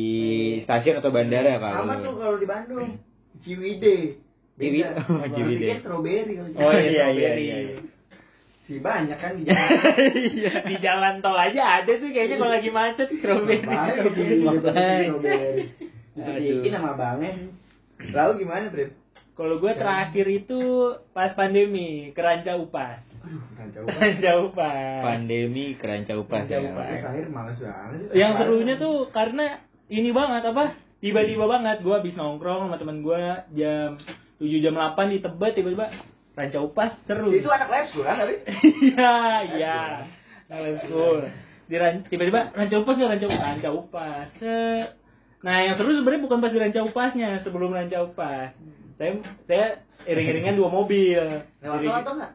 [SPEAKER 3] stasiun atau bandara
[SPEAKER 1] sama
[SPEAKER 3] kalau
[SPEAKER 1] tuh kalau di Bandung Ciwide
[SPEAKER 3] Ciwi- oh, Ciwide.
[SPEAKER 1] Kalau
[SPEAKER 3] Oh, iya, iya, iya, iya.
[SPEAKER 1] si banyak kan di jalan
[SPEAKER 3] Iya.
[SPEAKER 2] Di jalan tol aja ada tuh kayaknya kalau lagi macet
[SPEAKER 3] Aduh.
[SPEAKER 1] Dibeliin sama abangnya Lalu gimana Bro?
[SPEAKER 2] Kalau gue terakhir itu pas pandemi, keranca upas.
[SPEAKER 1] Aduh.
[SPEAKER 2] Keranca upas.
[SPEAKER 3] Pandemi keranca upas ya.
[SPEAKER 2] Keranca upas.
[SPEAKER 1] Akhir males banget.
[SPEAKER 2] Yang serunya tuh karena ini banget apa? Tiba-tiba banget gue habis nongkrong sama teman gue jam 7 jam 8 di Tebet tiba-tiba ranca upas seru.
[SPEAKER 1] Itu anak lab school kan tapi?
[SPEAKER 2] Iya, iya. Nah, let's go. Di ran- tiba-tiba ranca upas nggak ranca upas, ranca upas. Nah, yang seru sebenarnya bukan pas di ranca upasnya, sebelum ranca upas. Saya saya iring-iringan dua mobil.
[SPEAKER 1] Lewat tol atau enggak?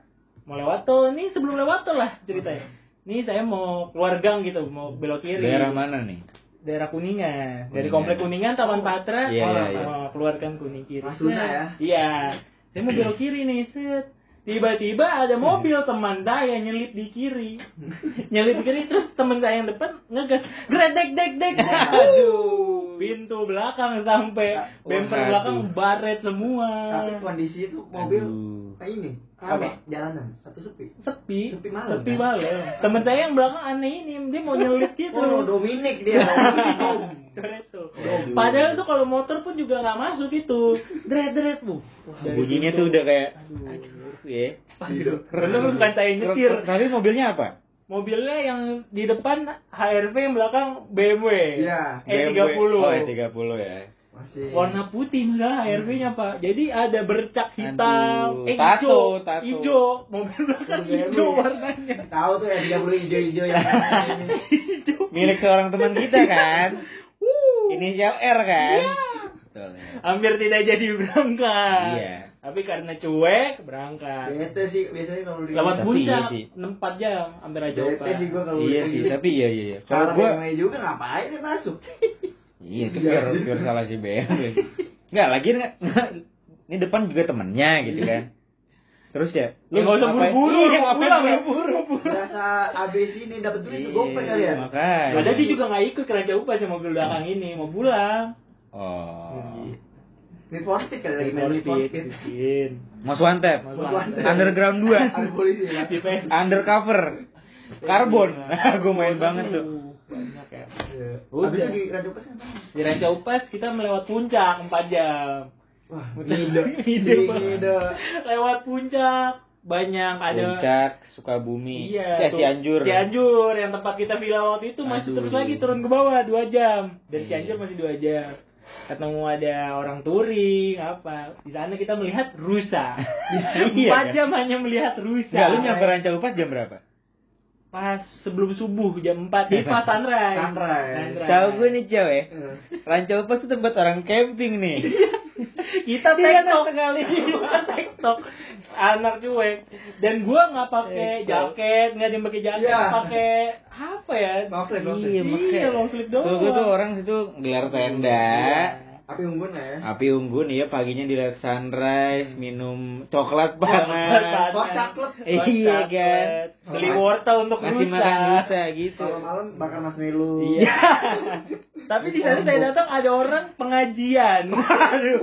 [SPEAKER 2] Mau lewat tol, ini sebelum lewat tol lah ceritanya. Ini saya mau keluar gang gitu, mau belok kiri.
[SPEAKER 3] Daerah mana nih?
[SPEAKER 2] Daerah Kuningan. Dari
[SPEAKER 3] Kuningan.
[SPEAKER 2] komplek Kuningan, Taman Patra,
[SPEAKER 3] Iya,
[SPEAKER 2] oh,
[SPEAKER 3] iya, iya.
[SPEAKER 2] oh, keluarkan kuning kiri.
[SPEAKER 1] Masuna
[SPEAKER 2] Set.
[SPEAKER 1] ya?
[SPEAKER 2] Iya. Saya mau belok kiri nih, set. Tiba-tiba ada mobil teman saya nyelip di kiri. nyelip di kiri terus teman saya yang depan ngegas, gredek dek dek. Aduh. Pintu belakang sampai bumper belakang baret semua.
[SPEAKER 1] Tapi kondisi itu mobil
[SPEAKER 3] Aduh.
[SPEAKER 1] Kayak ini. Rame jalanan atau sepi?
[SPEAKER 2] sepi
[SPEAKER 1] Sepi malam,
[SPEAKER 2] sepi
[SPEAKER 1] kan?
[SPEAKER 2] malam temen saya yang belakang aneh ini dia mau nyelip gitu
[SPEAKER 1] Oh, Dominic dia.
[SPEAKER 2] Toretto. Padahal tuh kalau motor pun juga nggak masuk itu dret dret bu
[SPEAKER 3] Bunyinya tuh udah kayak
[SPEAKER 2] Aduh.
[SPEAKER 3] aduh ya.
[SPEAKER 1] Aduh.
[SPEAKER 2] Padahal bukan saya nyetir
[SPEAKER 3] Tapi mobilnya apa?
[SPEAKER 2] mobilnya yang di depan HRV yang belakang BMW
[SPEAKER 1] Iya.
[SPEAKER 2] E30
[SPEAKER 3] Oh, E30 ya.
[SPEAKER 1] Masih.
[SPEAKER 2] warna putih misalnya HRV-nya pak jadi ada bercak hitam
[SPEAKER 3] Aduh,
[SPEAKER 2] eh
[SPEAKER 3] tato,
[SPEAKER 2] hijau
[SPEAKER 3] tato.
[SPEAKER 2] hijau mobil belakang hijau warnanya
[SPEAKER 1] Tahu tuh ya 30 hijau-hijau ya.
[SPEAKER 2] hijau
[SPEAKER 3] Milik seorang teman kita kan. Inisial R kan? Betul ya.
[SPEAKER 2] hampir tidak jadi berangkat.
[SPEAKER 3] Iya.
[SPEAKER 2] Tapi karena cuek berangkat.
[SPEAKER 1] Bete sih biasanya kalau di
[SPEAKER 2] Lewat puncak
[SPEAKER 3] iya sih.
[SPEAKER 2] 4 jam hampir aja
[SPEAKER 1] Bete sih gua kalau
[SPEAKER 3] Iya sih, tapi iya iya iya.
[SPEAKER 1] Kalau
[SPEAKER 3] gua
[SPEAKER 1] juga ngapain dia masuk?
[SPEAKER 3] iya itu
[SPEAKER 1] Iya.
[SPEAKER 3] biar biar salah si BMW. Enggak, lagi ini depan juga temennya gitu kan. Terus ya,
[SPEAKER 2] Lu nggak usah buru-buru,
[SPEAKER 3] Iya, ngapain
[SPEAKER 2] pulang,
[SPEAKER 3] buru-buru.
[SPEAKER 1] Berasa abis ini dapat duit
[SPEAKER 3] Iya,
[SPEAKER 1] tuh gopek kali ya.
[SPEAKER 3] Makanya.
[SPEAKER 2] Padahal dia juga nggak ikut kerja upah sama mobil belakang ini, mau pulang.
[SPEAKER 3] Oh.
[SPEAKER 1] Need for Speed kali lagi main Need for Speed.
[SPEAKER 3] Mas Wanted. Underground 2.
[SPEAKER 1] Ada polisi ya.
[SPEAKER 2] Di PS.
[SPEAKER 3] Undercover. Karbon. Gue main banget tuh.
[SPEAKER 2] Aduh, Banyak ya.
[SPEAKER 1] Iya.
[SPEAKER 2] Udah.
[SPEAKER 1] Di Raja Pas apa?
[SPEAKER 2] Di Ranca Upas kita melewat puncak 4 jam.
[SPEAKER 1] Wah,
[SPEAKER 2] Ide,
[SPEAKER 1] ide.
[SPEAKER 2] banget.
[SPEAKER 1] Ide.
[SPEAKER 2] Lewat puncak banyak ada
[SPEAKER 3] Puncak, Sukabumi.
[SPEAKER 2] Iya,
[SPEAKER 3] Eh,
[SPEAKER 2] tuh.
[SPEAKER 3] Cianjur.
[SPEAKER 2] Cianjur yang tempat kita villa waktu itu masih
[SPEAKER 3] Aduh.
[SPEAKER 2] terus lagi turun ke bawah dua jam. Dari
[SPEAKER 3] Iya.
[SPEAKER 2] Cianjur masih dua jam. Ketemu ada orang touring apa. Di sana kita melihat rusa.
[SPEAKER 3] Iya,
[SPEAKER 2] Empat
[SPEAKER 3] kan?
[SPEAKER 2] jam hanya melihat rusa.
[SPEAKER 3] Enggak, lu nyampe Ranca Upas jam berapa?
[SPEAKER 2] Pas sebelum subuh jam 4 di pas sunrise.
[SPEAKER 1] Sunrise.
[SPEAKER 3] Tahu gue nih cewek.
[SPEAKER 1] Eh.
[SPEAKER 3] Ranca Upas tuh tempat orang camping nih.
[SPEAKER 2] kita tektok
[SPEAKER 3] sekali.
[SPEAKER 2] kita tektok anak cuek dan gua nggak pakai
[SPEAKER 3] Tektok.
[SPEAKER 2] jaket nggak yang pakai jaket
[SPEAKER 1] Iya.
[SPEAKER 2] pakai apa ya
[SPEAKER 1] Long sleeve, long
[SPEAKER 3] Iya,
[SPEAKER 2] iya long sleeve doang
[SPEAKER 3] Tuh gue tuh orang situ gelar tenda.
[SPEAKER 1] Api unggun lah ya.
[SPEAKER 3] Api unggun iya paginya dilihat sunrise, minum coklat
[SPEAKER 2] Coklat
[SPEAKER 3] panas.
[SPEAKER 1] Kok caklet?
[SPEAKER 3] Iya, kan?
[SPEAKER 2] beli wortel untuk
[SPEAKER 3] Ngasih
[SPEAKER 2] rusa
[SPEAKER 3] makan rusa gitu.
[SPEAKER 1] Kalau malam bakar marshmallow.
[SPEAKER 2] iya tapi di sana saya datang ada orang pengajian aduh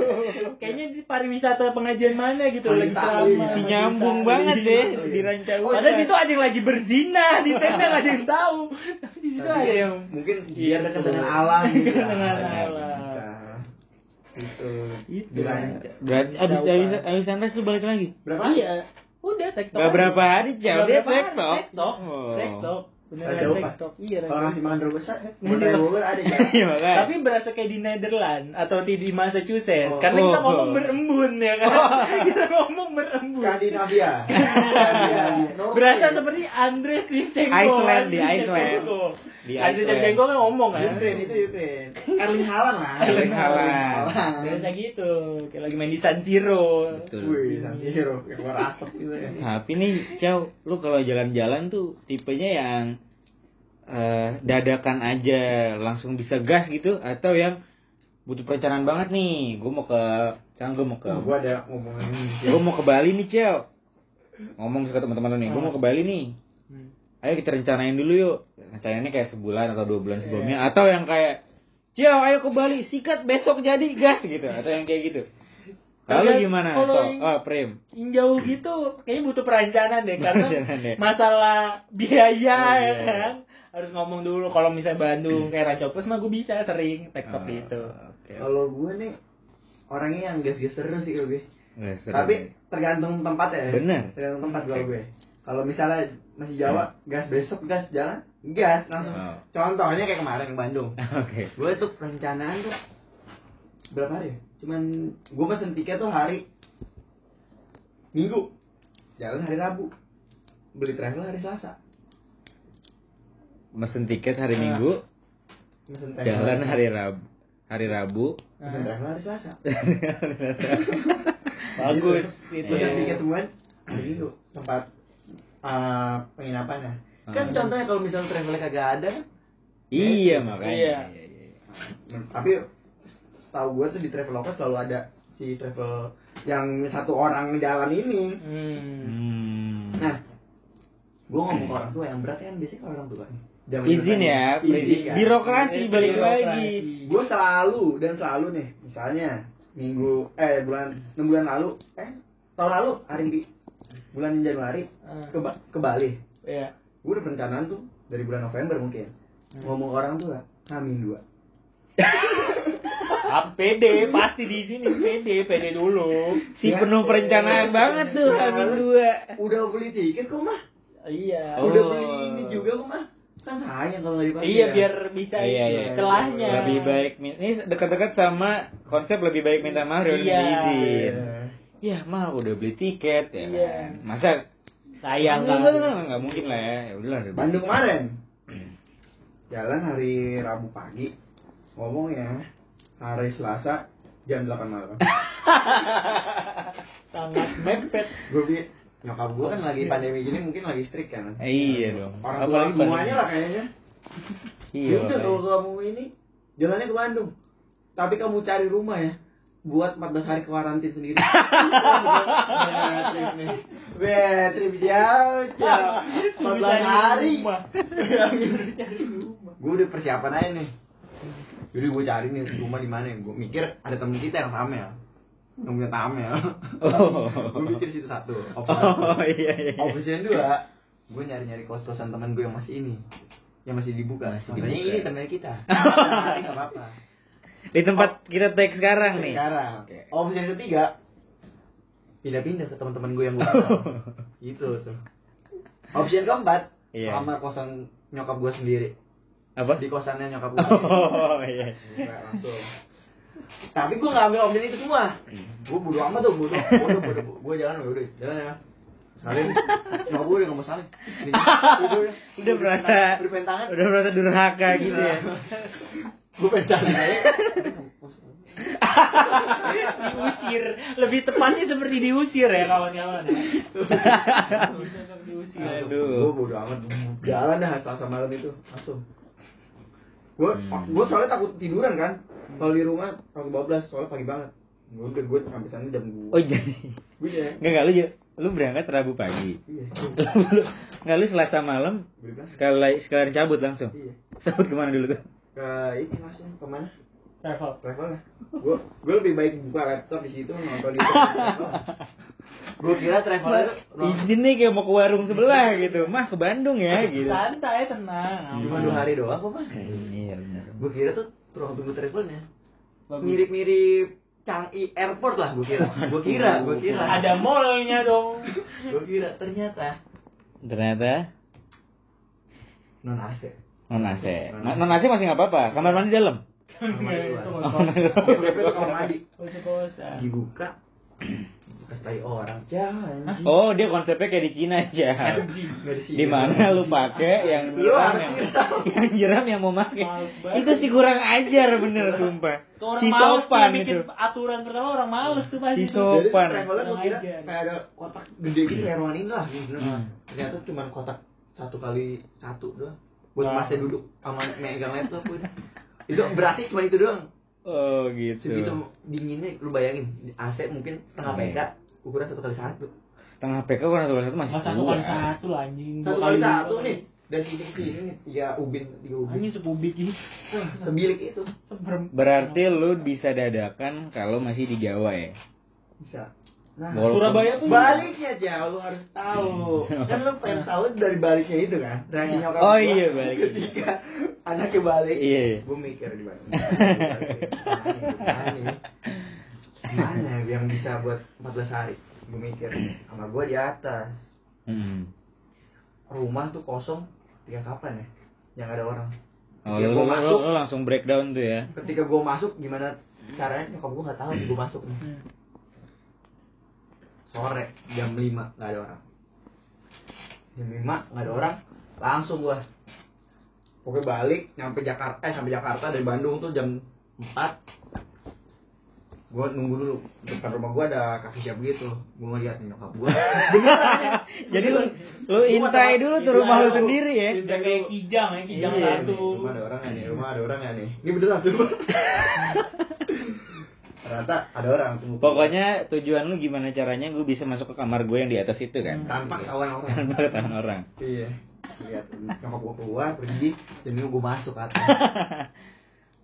[SPEAKER 2] kayaknya di pariwisata pengajian mana gitu lagi ceramah
[SPEAKER 3] Si nyambung banget deh di Ranca
[SPEAKER 1] Oh,
[SPEAKER 2] Padahal
[SPEAKER 1] iya.
[SPEAKER 2] di situ ada yang lagi berzina di tenda nggak ada yang tahu. Tapi di situ ada yang
[SPEAKER 1] mungkin
[SPEAKER 2] Iya,
[SPEAKER 1] biar dekat
[SPEAKER 2] betul.
[SPEAKER 1] dengan alam.
[SPEAKER 2] Dekat dengan
[SPEAKER 1] Bisa.
[SPEAKER 2] alam.
[SPEAKER 1] Itu.
[SPEAKER 2] Itu.
[SPEAKER 3] Berarti abis abis abis sunrise lu balik lagi.
[SPEAKER 1] Berapa?
[SPEAKER 2] Iya. Udah tektok.
[SPEAKER 3] Gak berapa hari jauh dia tektok.
[SPEAKER 2] Tektok.
[SPEAKER 3] Oh.
[SPEAKER 2] Tektok. Beneran
[SPEAKER 1] Upas.
[SPEAKER 2] tektok. Iya.
[SPEAKER 1] Kalau ngasih makan mau dari Bogor ada ya.
[SPEAKER 3] Iya.
[SPEAKER 2] Tapi berasa kayak di Netherlands atau di, di Massachusetts.
[SPEAKER 1] Oh.
[SPEAKER 2] Karena kita
[SPEAKER 3] Oh.
[SPEAKER 2] ngomong berembun ya kan. kita ngomong berembun.
[SPEAKER 1] Skandinavia.
[SPEAKER 2] Berasa seperti Andre Shevchenko.
[SPEAKER 3] Iceland, di Iceland. Di
[SPEAKER 2] Andre. Shevchenko kan ngomong kan.
[SPEAKER 1] Ukraine itu Ukraine. Erling Haaland lah.
[SPEAKER 3] Erling Haaland.
[SPEAKER 2] Biasa gitu, kayak lagi main di San Siro.
[SPEAKER 3] Betul.
[SPEAKER 1] Wih, San Siro, kayak asap gitu ya.
[SPEAKER 3] Tapi nih, Chow, lu kalau jalan-jalan tuh tipenya yang eh, dadakan aja, langsung bisa gas gitu, atau yang butuh perencanaan banget nih. Gue mau ke, sekarang gue mau ke,
[SPEAKER 1] Oh, gua ada ngomongin
[SPEAKER 3] gue mau ke Bali nih, Chow. Ngomong ke teman-teman nih, gue mau ke Bali nih.
[SPEAKER 2] Hmm.
[SPEAKER 3] Ayo kita rencanain dulu yuk. Rencanainnya kayak sebulan atau dua bulan sebelumnya, atau yang kayak, Chow, ayo ke Bali, sikat besok jadi gas gitu, atau yang kayak gitu. Kalau gimana?
[SPEAKER 2] kalau yang-
[SPEAKER 3] Oh, Prim.
[SPEAKER 2] Yang jauh gitu, kayaknya butuh perencanaan deh, karena
[SPEAKER 3] Perencanaan deh.
[SPEAKER 2] masalah biaya
[SPEAKER 3] Oh,
[SPEAKER 2] ya
[SPEAKER 3] iya.
[SPEAKER 2] kan. Harus ngomong dulu kalau misalnya Bandung kayak Racopus mah gue bisa sering tektok
[SPEAKER 3] Oh,
[SPEAKER 2] gitu.
[SPEAKER 3] oke.
[SPEAKER 1] Kalau gue nih orangnya yang gas-gas terus sih kalau gue. Tapi tergantung tempat ya.
[SPEAKER 3] Bener.
[SPEAKER 1] Tergantung tempat kalau gue. Kalau misalnya masih Jawa, gas besok gas jalan, gas langsung.
[SPEAKER 3] Oh.
[SPEAKER 1] Contohnya kayak kemarin ke Bandung.
[SPEAKER 3] Oke.
[SPEAKER 1] Gue tuh perencanaan tuh berapa hari ya? Cuman gue pesen tiket tuh hari Minggu. Jalan hari Rabu. Beli travel hari Selasa.
[SPEAKER 3] Mesen tiket hari
[SPEAKER 1] Nah.
[SPEAKER 3] Minggu,
[SPEAKER 1] travel
[SPEAKER 3] jalan hari Rabu. Hari Rabu.
[SPEAKER 1] Travel hari Selasa.
[SPEAKER 2] Bagus itu.
[SPEAKER 1] Pesen tiket semua hari Minggu tempat uh, penginapannya. Kan
[SPEAKER 3] Ah.
[SPEAKER 1] contohnya kalau misalnya travelnya kagak ada,
[SPEAKER 3] iya makanya.
[SPEAKER 2] Iya.
[SPEAKER 3] Iya, iya.
[SPEAKER 1] tapi setahu gue tuh di Traveloka selalu ada si travel yang satu orang jalan ini.
[SPEAKER 2] Hmm.
[SPEAKER 3] Hmm.
[SPEAKER 1] Nah, gue ngomong ke orang tua yang berat kan biasanya kalau orang tua nih. Zaman
[SPEAKER 3] Izin
[SPEAKER 1] dulu
[SPEAKER 3] ya,
[SPEAKER 1] kan, izin kan.
[SPEAKER 3] birokrasi balik
[SPEAKER 2] Birokrasi.
[SPEAKER 3] lagi.
[SPEAKER 1] Gue selalu dan selalu nih, misalnya minggu eh bulan enam bulan lalu eh tahun lalu hari Bi- bulan Januari
[SPEAKER 2] Ah.
[SPEAKER 1] ke, ke Bali.
[SPEAKER 2] Iya.
[SPEAKER 1] Gue udah perencanaan tuh dari bulan November mungkin. Ngomong ke orang tua, Amin dua.
[SPEAKER 2] Ah, PD pasti di sini PD PD dulu.
[SPEAKER 3] Si
[SPEAKER 1] Ya.
[SPEAKER 3] penuh perencanaan banget tuh
[SPEAKER 1] Ya,
[SPEAKER 3] Amin dua.
[SPEAKER 1] Udah beli tiket kok mah?
[SPEAKER 2] Iya.
[SPEAKER 3] Oh.
[SPEAKER 1] Udah beli ini juga kok mah? Kan sayang kalau nggak dipakai.
[SPEAKER 2] Iya
[SPEAKER 1] ya.
[SPEAKER 2] biar bisa
[SPEAKER 3] Iya,
[SPEAKER 2] ini
[SPEAKER 3] iya.
[SPEAKER 2] celahnya.
[SPEAKER 3] Lebih baik ini dekat-dekat sama konsep lebih baik minta maaf daripada
[SPEAKER 2] Iya.
[SPEAKER 3] izin.
[SPEAKER 1] Iya.
[SPEAKER 3] Ya mah udah beli tiket ya.
[SPEAKER 2] Iya.
[SPEAKER 3] kan. Masa
[SPEAKER 2] Sayang kan.
[SPEAKER 3] enggak, enggak mungkin lah ya. Ya udahlah. udah.
[SPEAKER 1] Bandung kemarin. Jalan hari Rabu pagi. Ngomong ya. Hari Selasa jam 8 malam.
[SPEAKER 2] Sangat mepet.
[SPEAKER 1] gue nyokap gue kan lagi pandemi gini mungkin lagi strict kan.
[SPEAKER 3] Eh, iya dong.
[SPEAKER 1] Orang tua semuanya lah kayaknya.
[SPEAKER 3] Iya.
[SPEAKER 1] Ya udah kalau kamu ini jalannya ke Bandung. Tapi kamu cari rumah ya. Buat 14 hari karantin sendiri. Trip jauh, jauh. 14 hari. Gue udah persiapan aja nih. Jadi gue cari nih rumah di mana. Gue mikir ada temen kita yang Tamel. Yang punya Tamel.
[SPEAKER 3] Oh.
[SPEAKER 1] gue mikir situ satu. Opsi
[SPEAKER 3] Oh iya iya.
[SPEAKER 1] Opsi yang dua, gue nyari-nyari kos-kosan teman gue yang masih ini, yang masih dibuka.
[SPEAKER 3] Masih dibuka.
[SPEAKER 1] ini temen kita. Hari nggak apa-apa.
[SPEAKER 3] Di tempat kita tag sekarang nih.
[SPEAKER 1] Sekarang. Opsi yang ketiga, pindah-pindah ke teman-teman gue yang gue kenal. gitu tuh. Opsi yang keempat,
[SPEAKER 3] Iya.
[SPEAKER 1] kamar kosan nyokap gue sendiri.
[SPEAKER 3] Apa?
[SPEAKER 1] Di kosannya nyokap gue.
[SPEAKER 3] Oh iya.
[SPEAKER 1] Langsung. Tapi gue gak ambil opsi itu semua. Gue bodo amat tuh, bodo, bodo, bodo. Gue jalan, udah, jalan ya. Saling, nyokap gue udah gak mau saling. Udah, udah.
[SPEAKER 3] Udah merasa
[SPEAKER 1] Udah pengen tangan.
[SPEAKER 3] udah merasa durhaka gitu ya.
[SPEAKER 1] Gue pengen tangan aja.
[SPEAKER 2] diusir. Lebih tepatnya seperti diusir ya kawan-kawan. ya. Diusir.
[SPEAKER 3] Aduh.
[SPEAKER 1] Gue bodo amat. Jalan dah selasa malam itu, langsung. Gue,
[SPEAKER 3] Hmm.
[SPEAKER 1] gue soalnya takut tiduran kan. Kalau di rumah, kalau bablas, soalnya pagi banget. Gue udah, gue sampai sana jam 2.
[SPEAKER 3] Oh jadi
[SPEAKER 1] Gue ya.
[SPEAKER 3] Enggak enggak lu ju- lu berangkat Rabu pagi.
[SPEAKER 1] Iya.
[SPEAKER 3] Lu- Enggak lu Selasa malam sekali sekalian cabut langsung.
[SPEAKER 1] Iya.
[SPEAKER 3] Cabut ke mana dulu tuh?
[SPEAKER 1] Ke ini masnya, ke mana?
[SPEAKER 2] Travel.
[SPEAKER 1] travel lah gue gue lebih baik buka laptop di situ nonton di gue kira travel itu
[SPEAKER 3] Izin nih kayak mau ke warung sebelah gitu. Mah ke Bandung ya gitu.
[SPEAKER 2] Santai tenang.
[SPEAKER 1] cuma dua hari doang kok mah
[SPEAKER 3] Iya benar.
[SPEAKER 1] gue kira tuh ruang tunggu travelnya
[SPEAKER 2] Bagus.
[SPEAKER 1] mirip mirip Changi Airport lah gue kira gue kira gue kira
[SPEAKER 2] Ada mallnya dong.
[SPEAKER 1] gue kira ternyata
[SPEAKER 3] Ternyata
[SPEAKER 1] non AC
[SPEAKER 3] non AC. Non AC masih nggak apa-apa. Kamar mandi dalam.
[SPEAKER 2] Kos-kosan.
[SPEAKER 1] dibuka bekas tai orang jangan
[SPEAKER 3] Oh, dia konsepnya kayak di Cina aja.
[SPEAKER 1] Di
[SPEAKER 3] mana lu pakai yang jeram yang, yang jeram yang mau pakai.
[SPEAKER 2] Banget.
[SPEAKER 3] Itu sih kurang ajar bener sumpah. Si sopan
[SPEAKER 2] bikin
[SPEAKER 3] itu.
[SPEAKER 2] aturan pertama orang males tuh pasti.
[SPEAKER 3] Si sopan.
[SPEAKER 1] Jadi kayak ada kotak gede gitu kayak ruangan ini lah gitu.
[SPEAKER 3] Hmm.
[SPEAKER 1] Ternyata cuma kotak satu kali satu doang. Buat
[SPEAKER 2] Nah.
[SPEAKER 1] masnya duduk sama megang laptop udah. Itu berarti cuma itu doang.
[SPEAKER 3] Oh gitu.
[SPEAKER 1] Segitu dinginnya lu bayangin AC mungkin setengah
[SPEAKER 3] Hmm.
[SPEAKER 1] PK ukuran satu kali satu.
[SPEAKER 3] Setengah PK kurang satu satu masih
[SPEAKER 2] Mas satu kali satu anjing.
[SPEAKER 1] Satu kali satu
[SPEAKER 2] kali.
[SPEAKER 1] nih. Dan sini ke sini nih tiga ubin tiga ubin.
[SPEAKER 2] Anjing sepubik ini.
[SPEAKER 1] Sebilik itu
[SPEAKER 2] Seberem.
[SPEAKER 3] Berarti lu bisa dadakan kalau masih di Jawa ya.
[SPEAKER 1] bisa. Nah,
[SPEAKER 3] Walaupun-
[SPEAKER 2] Surabaya tuh
[SPEAKER 1] baliknya jauh lu harus tahu. kan lu pengen tahu dari baliknya itu kan. Reaksi nyokap
[SPEAKER 3] Oh iya, balik.
[SPEAKER 1] Ketika anaknya balik.
[SPEAKER 3] Iya.
[SPEAKER 1] Gue mikir di. Mana biar yang bisa buat 14 hari gue mikir kamar gue di atas
[SPEAKER 3] Hmm.
[SPEAKER 1] rumah tuh kosong ketika kapan ya yang ada orang
[SPEAKER 3] Oh, lu, lu-
[SPEAKER 1] masuk
[SPEAKER 3] lu langsung breakdown tuh ya.
[SPEAKER 1] ketika gue masuk gimana caranya nyokap gue nggak tahu gue masuk nih sore jam 5 nggak ada orang. Jam 5 nggak ada orang. Langsung gue pokoknya balik nyampe Jakarta eh sampai Jakarta dari Bandung tuh jam 4 gue nunggu dulu depan rumah gue ada kaki siap gitu. Gue ngeliat nih nyokap gue
[SPEAKER 3] Jadi lu lu intai dulu tuh rumah lu sendiri ya.
[SPEAKER 2] Udah kayak kijang ya, kijang
[SPEAKER 1] Iya,
[SPEAKER 2] satu.
[SPEAKER 1] rumah ada orang nggak nih rumah ada orang nggak nih. Ini beneran tuh ternyata ada orang tuh
[SPEAKER 3] Pokoknya tujuan lu gimana caranya gue bisa masuk ke kamar gue yang di atas itu kan.
[SPEAKER 1] tanpa ketahuan orang
[SPEAKER 3] Tanpa ketahuan orang.
[SPEAKER 1] Iya. Lihat nyokap gua keluar pergi, dan gua masuk ke atas.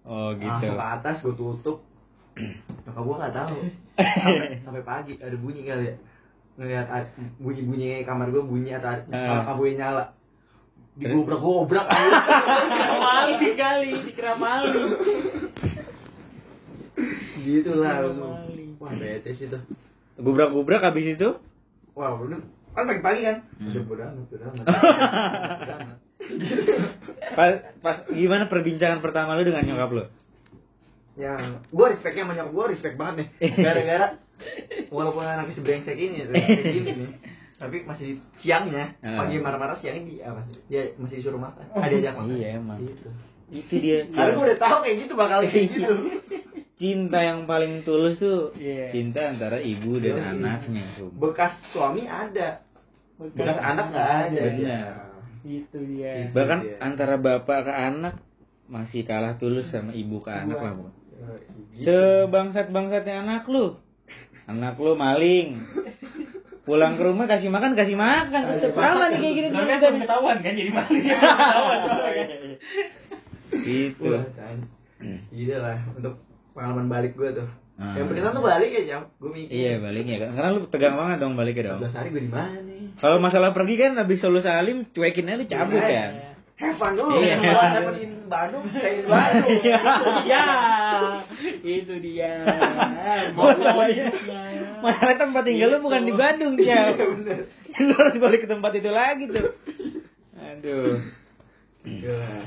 [SPEAKER 3] Oh gitu.
[SPEAKER 1] Masuk ke atas gua tutup. Nyokap gua nggak tahu. Sampai, sampai pagi ada bunyi kali ya. Ngeliat ad- bunyi-bunyi kamar gua bunyi atau
[SPEAKER 3] Eh.
[SPEAKER 1] lampunya nyala. Digobrak-gobrak
[SPEAKER 2] Dikira maling kali, dikira maling.
[SPEAKER 1] Gitu lah.
[SPEAKER 2] Maling.
[SPEAKER 1] Wah, bete sih tuh.
[SPEAKER 3] Gubrak-gubrak habis itu
[SPEAKER 1] Wah, udah kan pagi-pagi kan.
[SPEAKER 3] Hmm.
[SPEAKER 1] Udah. Bodo amat.
[SPEAKER 3] pas, pas gimana perbincangan pertama lu dengan nyokap lu?
[SPEAKER 1] yang gue respectnya sama nyokap gue respect banget nih gara-gara walaupun anaknya sebrengsek ini kayak gini nih tapi masih siangnya
[SPEAKER 3] Ah.
[SPEAKER 1] pagi marah-marah siangnya dia apa dia masih disuruh makan ah diajak makan
[SPEAKER 3] Iya, emang.
[SPEAKER 1] gitu.
[SPEAKER 3] Itu dia.
[SPEAKER 1] karena gue udah tahu kayak gitu bakal kayak gitu
[SPEAKER 3] Cinta yang paling tulus tuh
[SPEAKER 2] Iya.
[SPEAKER 3] cinta antara ibu dan
[SPEAKER 1] Iya.
[SPEAKER 3] anaknya. tuh.
[SPEAKER 1] bekas suami ada bekas anak nggak ada
[SPEAKER 3] Benar.
[SPEAKER 2] Itu dia.
[SPEAKER 3] Bahkan
[SPEAKER 1] Iya.
[SPEAKER 3] antara bapak ke anak masih kalah tulus sama ibu ke anak lah. Bu.
[SPEAKER 1] Gitu.
[SPEAKER 3] Sebangsat-bangsatnya anak lu. Anak lu maling. Pulang ke rumah kasih makan kasih makan. Sama nih kayak gini terus
[SPEAKER 2] kan
[SPEAKER 3] kan.
[SPEAKER 2] ketahuan kan jadi maling. Ketahuan soalnya.
[SPEAKER 3] Gitu.
[SPEAKER 1] Kan. Gitu lah untuk pengalaman balik gue tuh
[SPEAKER 3] Ah.
[SPEAKER 1] yang berkesan tuh balik ya jam gue mikir
[SPEAKER 3] Iya baliknya kan. Karena lu tegang banget dong baliknya dong.
[SPEAKER 1] 14 hari gue di mana nih
[SPEAKER 3] Kalau masalah pergi kan habis solu salim cuekin aja lu cabut
[SPEAKER 1] Iya.
[SPEAKER 3] kan.
[SPEAKER 1] Have fun dulu,
[SPEAKER 3] Iya.
[SPEAKER 1] have fun di Bandung, kayak di Bandung.
[SPEAKER 3] Iya.
[SPEAKER 2] Ya, itu dia.
[SPEAKER 3] Mau
[SPEAKER 2] Mau
[SPEAKER 3] iya. Masalah tempat tinggal lu bukan di Bandung ya.
[SPEAKER 1] Bener.
[SPEAKER 3] lu harus balik ke tempat itu lagi tuh. Aduh.
[SPEAKER 1] Gila,